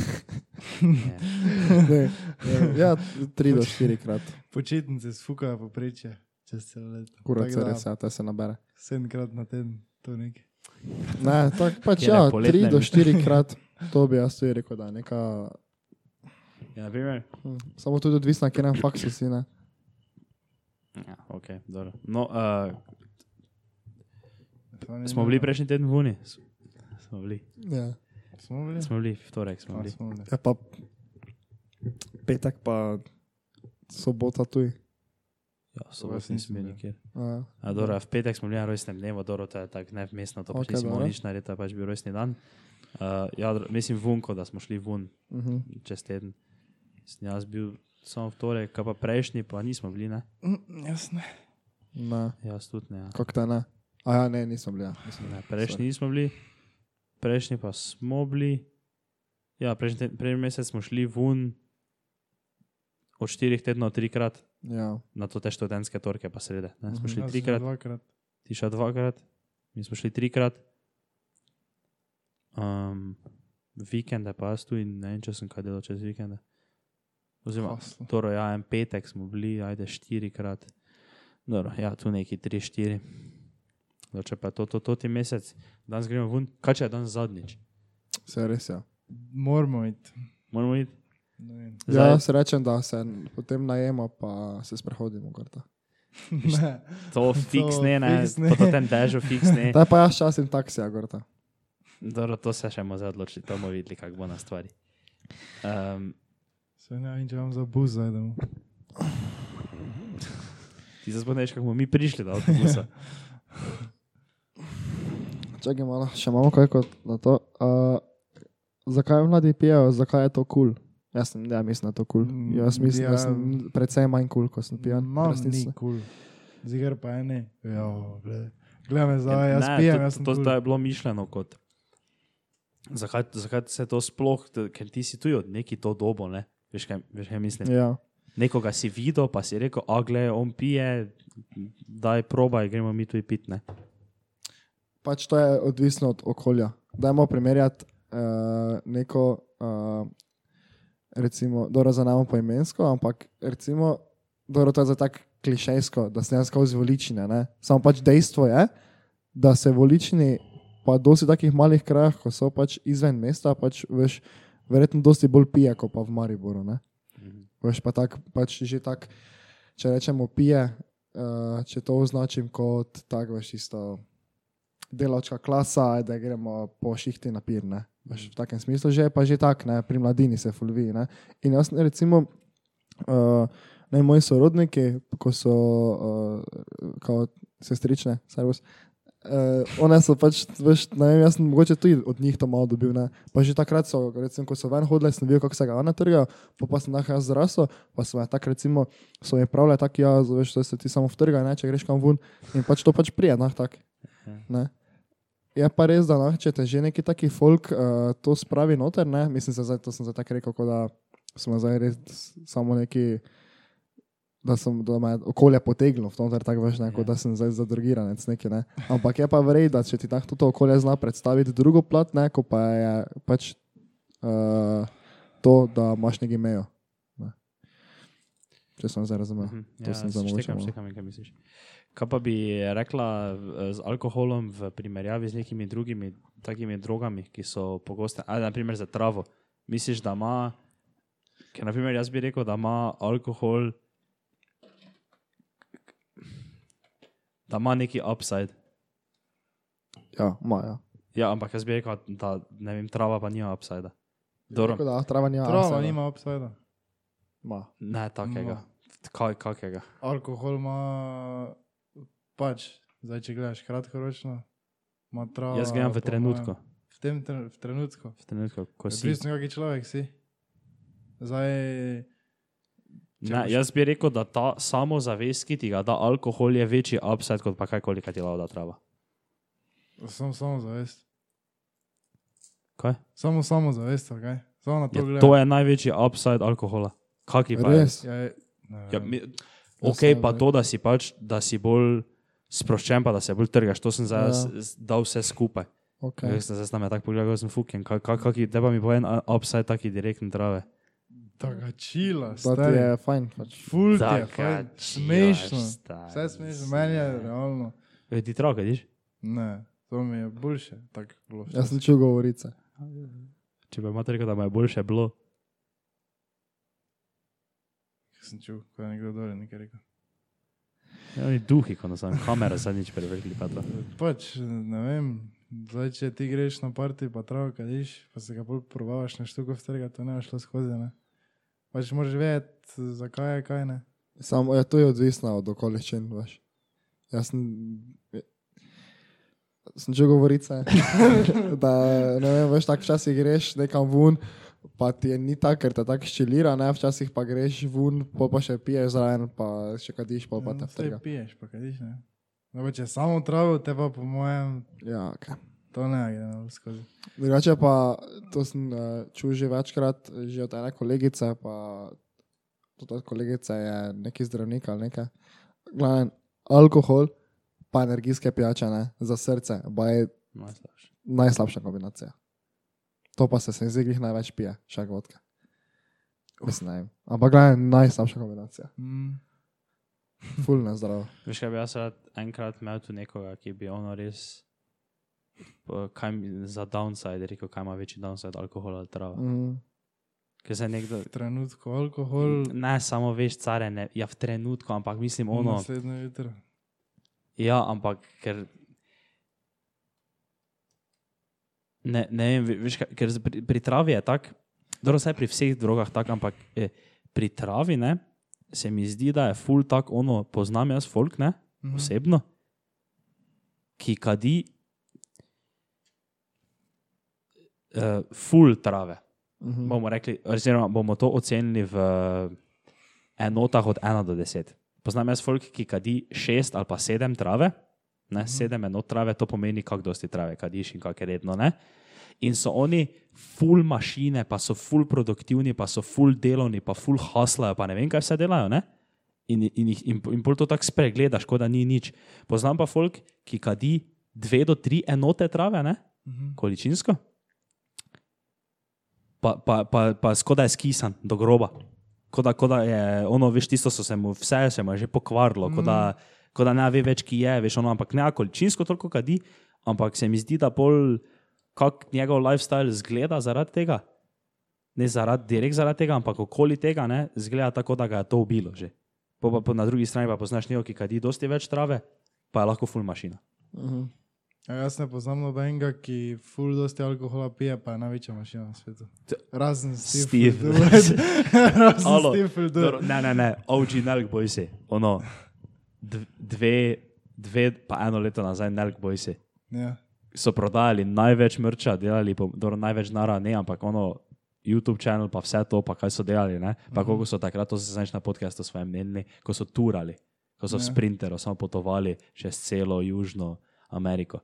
B: Ne.
C: ne, ja, tri do štiri krat.
A: Počitnice sfukajo poprečje čez celo leto.
C: Kurat
A: Tako
C: se
A: da
C: res, ja, to se nabere.
A: Sedemkrat na teden, to nekaj.
C: Ne, tako pač ja, tri do štiri krat, to bi jaz tudi rekel, da je neka.
B: Ja, naprimer,
C: hm, Samo tudi odvisno, na katerem faksu si, ne.
B: ja, okay, dobro. no, uh, smo bili prejšnji teden v Uni. Smo bili.
C: Ja.
A: Smo bili?
B: Smo bili, v torek smo
A: A,
B: bili.
A: smo bili.
C: ja, pa petek, pa sobota tuj.
B: Ja, sobot
A: Jaz
B: nisem bil
A: nisem
B: nikjer.
C: A,
B: A, dobro, v petek smo bili na rojstnem dnevu, dobro, to je tako nevmestno, to pač
C: Ok,
B: nismo nič naredili, to je pač bil rojstni dan. Uh, ja, dro- mislim, vunko, da smo šli ven
C: mhm.
B: čez teden. Sem jaz bil samo v torek, pa prejšnji, pa nismo bili, ne?
A: Mm, Jaz ne.
C: Ne,
B: Jaz tudi ne. Ja.
C: kako te ne? A ja, ne, nisem bil. Ja. bil.
B: ne prejšnji nismo bili, prejšnji pa smo bili. Ja, prejšnji, prejšnji mesec smo šli ven od štirih tednov trikrat,
C: Ja,
B: na to te študentske torke pa srede. Ne? Smo
C: Mhm.
B: šli
A: sem
B: trikrat, ti še dvakrat, mi smo šli trikrat. Um, vikende pa jaz tu in ne vem, če sem kaj delal čez vikende. Oziroma,
A: Haslo.
B: torej, ja, en petek smo bili, ajde štirikrat. Dobro, ja, tu neki tri, štiri. No, če pa je to, to, to ti mesec, danes gremo ven, kaj če je danes zadnjič?
C: se res ja.
A: Moramo iti.
B: Moramo iti.
A: Ne vem.
C: Ja, jaz rečem, da se potem najema, pa se sprehodimo. gorta.
A: Ne.
B: To fiks ne, ne,
A: fiks ne.
B: to ten dežo fiks ne.
C: Zdaj pa jaz časim taksija, gorta.
B: Dobro, to se še moramo odločiti, to bomo videli, kako bo na stvari. Um,
A: Se ne vem, če vam za bus zajdemo.
B: ti se spomniš, kako bomo mi prišli do avtobusa.
C: Čakaj malo, še imamo kaj kot na to. Uh, zakaj mladi pijejo, zakaj je to kul? Cool? Jaz sem, ja, mislim, da je to kul. Cool.
A: Mm,
C: Jaz mislim, ja. da
A: ja.
C: sem precej manj kul, ko sem pijan.
A: No,
C: resnici.
A: ni kul. Zigar pa je ne. Ja, gled. Gledaj me zdaj, jaz
B: Ne,
A: pijem,
B: to,
A: jaz sem
B: to,
A: cool.
B: to je bilo mišljeno kot. Zakaj, zakaj se to sploh, ker ti si tu od neki to dobo, ne? Veš, kaj, veš, kaj mislim?
C: Ja,
B: Nekoga si videl, pa si rekel, a gled, on pije, daj probaj, gremo mi tu pit, ne?
C: pač to je odvisno od okolja. Dajmo primerjati uh, neko, uh, recimo, dobro za nami poimensko, ampak recimo, dobro, to je za tako klišejsko, da se ne skozi voličine. Ne? Samo pač dejstvo je, da se voličini, pa dosti takih malih krajah, ko so pač izven mesta, pač veš, verjetno dosti bolj pije, kot pa v Mariboru. Ne? Veš pa tak, pač že tak, če rečemo pije, uh, če to označim kot tak, veš, isto delavčka klasa, da gremo po šihti na pir. Ne? Veš, v takem smislu že je pa že tak, ne? pri mladini se fulvi. Ne? In jaz recimo, uh, ne moji sorodniki, ko so uh, kao sestrične, servus. Uh, one so pač, veš, ne vem, jaz sem mogoče tudi od njih to malo dobil. Ne? Pa že takrat so, recimo, ko so ven hodili, sem videl, kako se ga ona trga, pa, pa sem lahko jaz zrasel, pa so me tako, recimo, so mi pravili, tako ja, veš, to se ti samo vtrga, ne, če greš kam ven. In pač to pač prije, nah, tak. Ne? Je pa res, da nah, če te že neki taki folk uh, to spravi noter, ne? mislim, se zdaj, to sem zdaj tako rekel, da smo zdaj res samo neki, da sem da me je okolje ter tako veš, ne, kot da sem zdaj zadrugiranec neki, ne. Ampak je pa vrej, da če ti tako to okolje zna predstaviti drugo plat, ne, ko pa je pač uh, to, da imaš neki mejo. Ne. Če sem zdaj razumel.
B: Mhm,
C: To sem zdaj mogoče
B: štekam, kaj misliš. Kaj pa bi rekla v- z alkoholom v primerjavi z nekimi drugimi takimi drogami, ki so pogoste, ali naprimer za travo? Misliš, da ima, ker naprimer jaz bi rekel, da ima alkohol, da ima neki upside.
C: Ja, ima, ja.
B: Ja, ampak jaz bi rekel, da ne vem, trava pa nima upside. Dobro,
C: Tako da, trava nima.
A: Trava
C: upside-a.
A: nima obsajda.
C: Ma.
B: ne takega. Kaj, kakega?
A: Alkohol ima pač, zdaj če gledaš kratkoročno, ima trava.
B: Jaz gledam v
A: po mojem-
B: trenutku.
A: V tem tre- v trenutku.
B: V trenutku, ko si.
A: Odvisno, kaki človek si. Zdaj,
B: Ne, jaz bi rekel, da ta samozavest, ki ti ga da alkohol, je večji upside kot pa kajkoli, kaj ti da trava.
A: samo samo zavest.
B: Kaj?
A: Samo samo zavest, kaj? Samo na to
B: Ja,
A: gledam.
B: to je največji upside alkohola. Kaki pa je?
C: Res?
A: Ja, je, ne,
B: Ja, mi,
C: Ja,
B: ok,
C: sem,
B: pa to, da si pač, da si bolj sproščen, pa da se bolj trgaš, to sem zdaj
C: Ja.
B: ja. dal vse skupaj.
C: Okay.
B: Sem zdaj na me tako pogledal, sem fucking, kak, kak, kaki, da pa mi bo en upside taki direktni trave.
A: Taka čila, stari.
C: je fajn. Pač.
A: Ful ti je, fajn, smešno. Vse smešno, meni je realno.
B: Ej, ti trava, vidiš?
A: Ne, to mi je boljše. tako bilo
C: Jaz sem čul govorice.
B: Če bi imate rekel, da mu je boljše bilo.
A: Sem čul, ko je nekdo dol nekaj rekel.
B: Ja, oni duhi, ko nas kamera zadnjič prevrgli, pa to.
A: Pač, ne vem, zdaj, če ti greš na parti, pa travo kadiš, pa se ga bolj probavaš na štuko vtrga, to ne bo šlo skozi. Ne? Pač moraš vedeti, zakaj je kaj ne.
C: Samo ja, to je odvisno od okoliščin, veš. Jaz sem, sem že govorice, da ne vem, veš, tako včasih greš nekam ven, pa ti je ni tako, ker te tako ščelira, ne, včasih pa greš ven, pol pa še piješ zraven, pa še kadiš, pol pa te vtrga.
A: piješ, pa kadiš, ne. No, pa če samo travo, te pa po mojem,
C: Ja, okay.
A: To ne gre na skozi.
C: Drugače pa, to sem uh, čul že večkrat, že od ene kolegice, pa tudi od kolegice je neki zdravnik ali nekaj. Glavno, alkohol pa energijske pijače, ne, za srce, pa je
B: Najslabše.
C: najslabša kombinacija. To pa se se zdi, jih največ pije, še vodka. Mislim. Ampak glavno, najslabša kombinacija.
A: Mm.
C: Ful ne zdravo.
B: Veš, kaj bi jaz rad enkrat imel tu nekoga, ki bi ono res, kaj za downside rekel, kaj ima večji downside, alkohol ali trava.
C: Mm.
B: Ker se nekdo,
A: V trenutku alkohol,
B: ne samo veš, care, ne, ja v trenutku, ampak mislim ono,
A: naslednjo jutro.
B: ja, ampak ker. Ne, ne vem, ve- veš, ker pri, pri travi je tako, dobro, vse pri vseh drogah tako, ampak eh, pri travi ne, se mi zdi, da je full tak ono, poznam jaz folk, ne,
A: Mhm.
B: osebno, ki kadi uh, full trave.
C: Mhm.
B: Bomo rekli, oziroma bomo to ocenili v enotah od 1 do 10. Poznam jaz folk, ki kadi 6 ali pa 7 trave, ne, 7 enot trave, to pomeni, kako dosti trave kadiš in kako je redno. Ne? In so oni full mašine, pa so full produktivni, pa so full delovni, pa full haslajo, pa ne vem, kaj vse delajo. Ne? In, in, jih- in, in pol to tako spregledaš, kot da ni nič. Poznam pa folk, ki kadi 2 do 3 enote trave, ne?
A: Mhm.
B: količinsko, pa, pa, pa, pa skoraj je skisan do groba. Kot da, ko da je ono, veš, tisto so se mu vse se mu je že pokvarilo, mm. kot da, ko da ne ve več, ki je, veš, ono, ampak ne količinsko toliko kadi, ampak se mi zdi, da pol, kak njegov lifestyle zgleda zaradi tega. Ne zaradi, direkt zaradi tega, ampak okoli tega ne, zgleda tako, da ga je to ubilo že. Po, pa, po, na drugi strani pa poznaš nekaj, ki kadi dosti več trave, pa je lahko full mašina.
C: Mhm.
A: Ja, jaz ne poznam nobenega, ki ful dosti alkohola pije, pa je največja mašina na svetu. Razen Steve.
B: Steve.
A: Razen
B: Alo,
A: Steve.
B: Dobro, Ne, ne, ne, OG Nelk Boysi. Ono, dv- dve, dve, pa eno leto nazaj, Nelk Boysi.
A: Ja.
B: So prodajali največ mrča, delali po, dobro, največ nara, ne, ampak ono, YouTube kanal, pa vse to, pa kaj so delali, ne. Pa koliko so takrat, to se znaš na podkastu svojem menili, ko so turali, ko so v
A: Ja.
B: sprinteru samo potovali čez celo Južno Ameriko.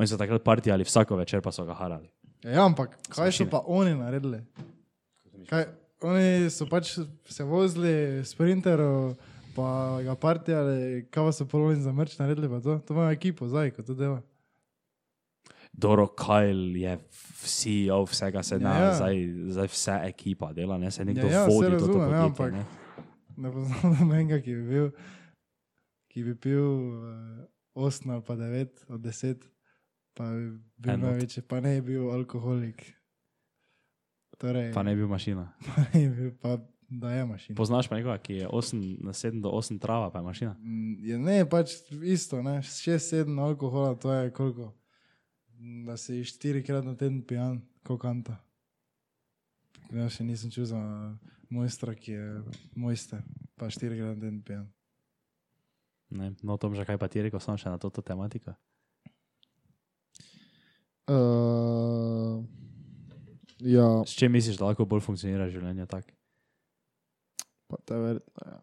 B: Oni so takrat partijali vsako večer, pa so ga harali.
A: Ja, ampak kaj so pa oni naredili? Kaj, oni so pač se vozili sprinterov, pa ga partijali, kaj pa so polovni za mrč naredili, pa to, to imajo ekipo zdaj, ko to dela.
B: Doro Kajl je CEO vsega, se da,
A: Ja,
B: ja,
A: ja.
B: zdaj, zdaj vse ekipa dela, ne se nekdo
A: Ja,
B: ja,
A: ja,
B: vodi
A: saj
B: to
A: razumem, ja, ampak-
B: ne.
A: Ne poznam nobenega, ki bi bil, ki bi pil uh, 8 ali pa 9 od 10, pa bi bil
B: Enot.
A: največji, pa ne bi bil alkoholik. Torej,
B: Pa ne bi bil mašina.
A: pa ne bi bil, pa da je mašina.
B: Poznaš pa nekoga, ki je 8, na 7 do 8 trava, pa je mašina.
A: Mm, Je, ne, pač isto, ne, 6-7 alkohola, to je koliko. Da si štirikrat na teden pijan, kot kanta. Ja, še nisem čutil za mojstra, ki je mojster, pa štirikrat na teden pijan.
B: Ne? No, Tom, že kaj pa ti rekel, sem še na to, to tematiko.
C: Uh, ja,
B: S čim misliš, da lahko bolj funkcionira življenje tako?
C: pa te verjetno. Ja.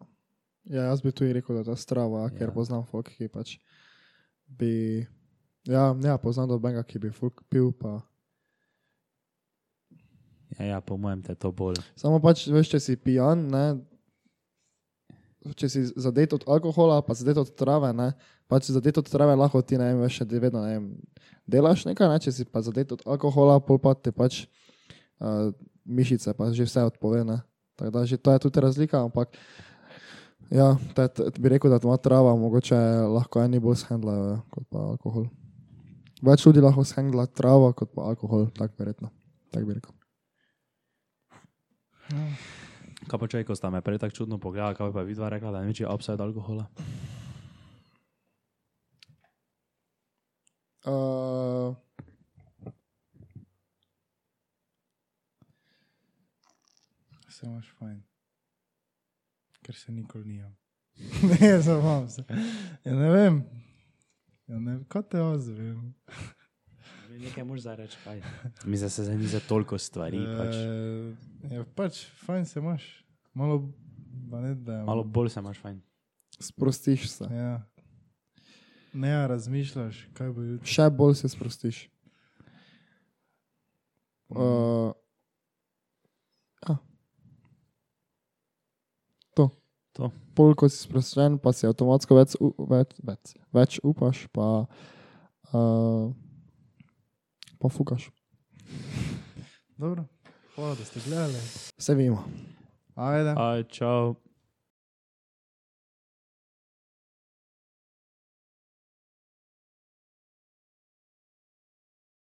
C: ja, jaz bi tudi rekel, da je ta strava, ja. ker poznam folk, ki pač bi. Ja, ja poznam dobenega, ki bi folk pil. Pa.
B: Ja, ja, po mojem te to bolj.
C: Samo pač, veš, če si pijan, ne, če si zadet od alkohola, pa zadet od trave, ne, pač zadet od trave lahko ti, ne vem, veš, še vedno, ne vem, delaš nekaj, ne, če si pa zadet od alkohola, pol pa ti pač uh, mišice, pa že vse odpove, ne. Tako da že to je tudi razlika, ampak ja, te, bi rekel, da ima trava, mogoče lahko eni bolj shendlajo ja, kot pa alkohol. Več ljudi lahko shendla travo kot pa alkohol, tako verjetno. Tak bi rekel.
B: Kaj pa če, ko sta me prej tako čudno pogledala, kaj pa vidva rekla, da je večji upside alkohola?
C: Uh,
A: Vse imaš fajn. ker se nikoli nijam. ne, zavam se. Ja, ne vem. Ja, ne, kaj te ozvem?
B: Nekaj moraš zdaj reči, kaj. Mislim, da se zdaj ni za toliko stvari. Pač.
A: E, ja, pač, fajn se imaš. Malo, ne, da,
B: Malo bolj se imaš fajn.
C: Sprostiš se.
A: Ja. Ne, a razmišljaš, kaj bo jutri.
C: Še bolj se sprostiš. Uh, ja. To.
B: To.
C: Pol, ko si sproščen, pa si avtomatsko več, več, več upaš, pa, uh, pa fukaš.
A: Dobro, hvala, da ste gledali.
C: Vse vemo.
A: Ajde.
B: Aj, čau.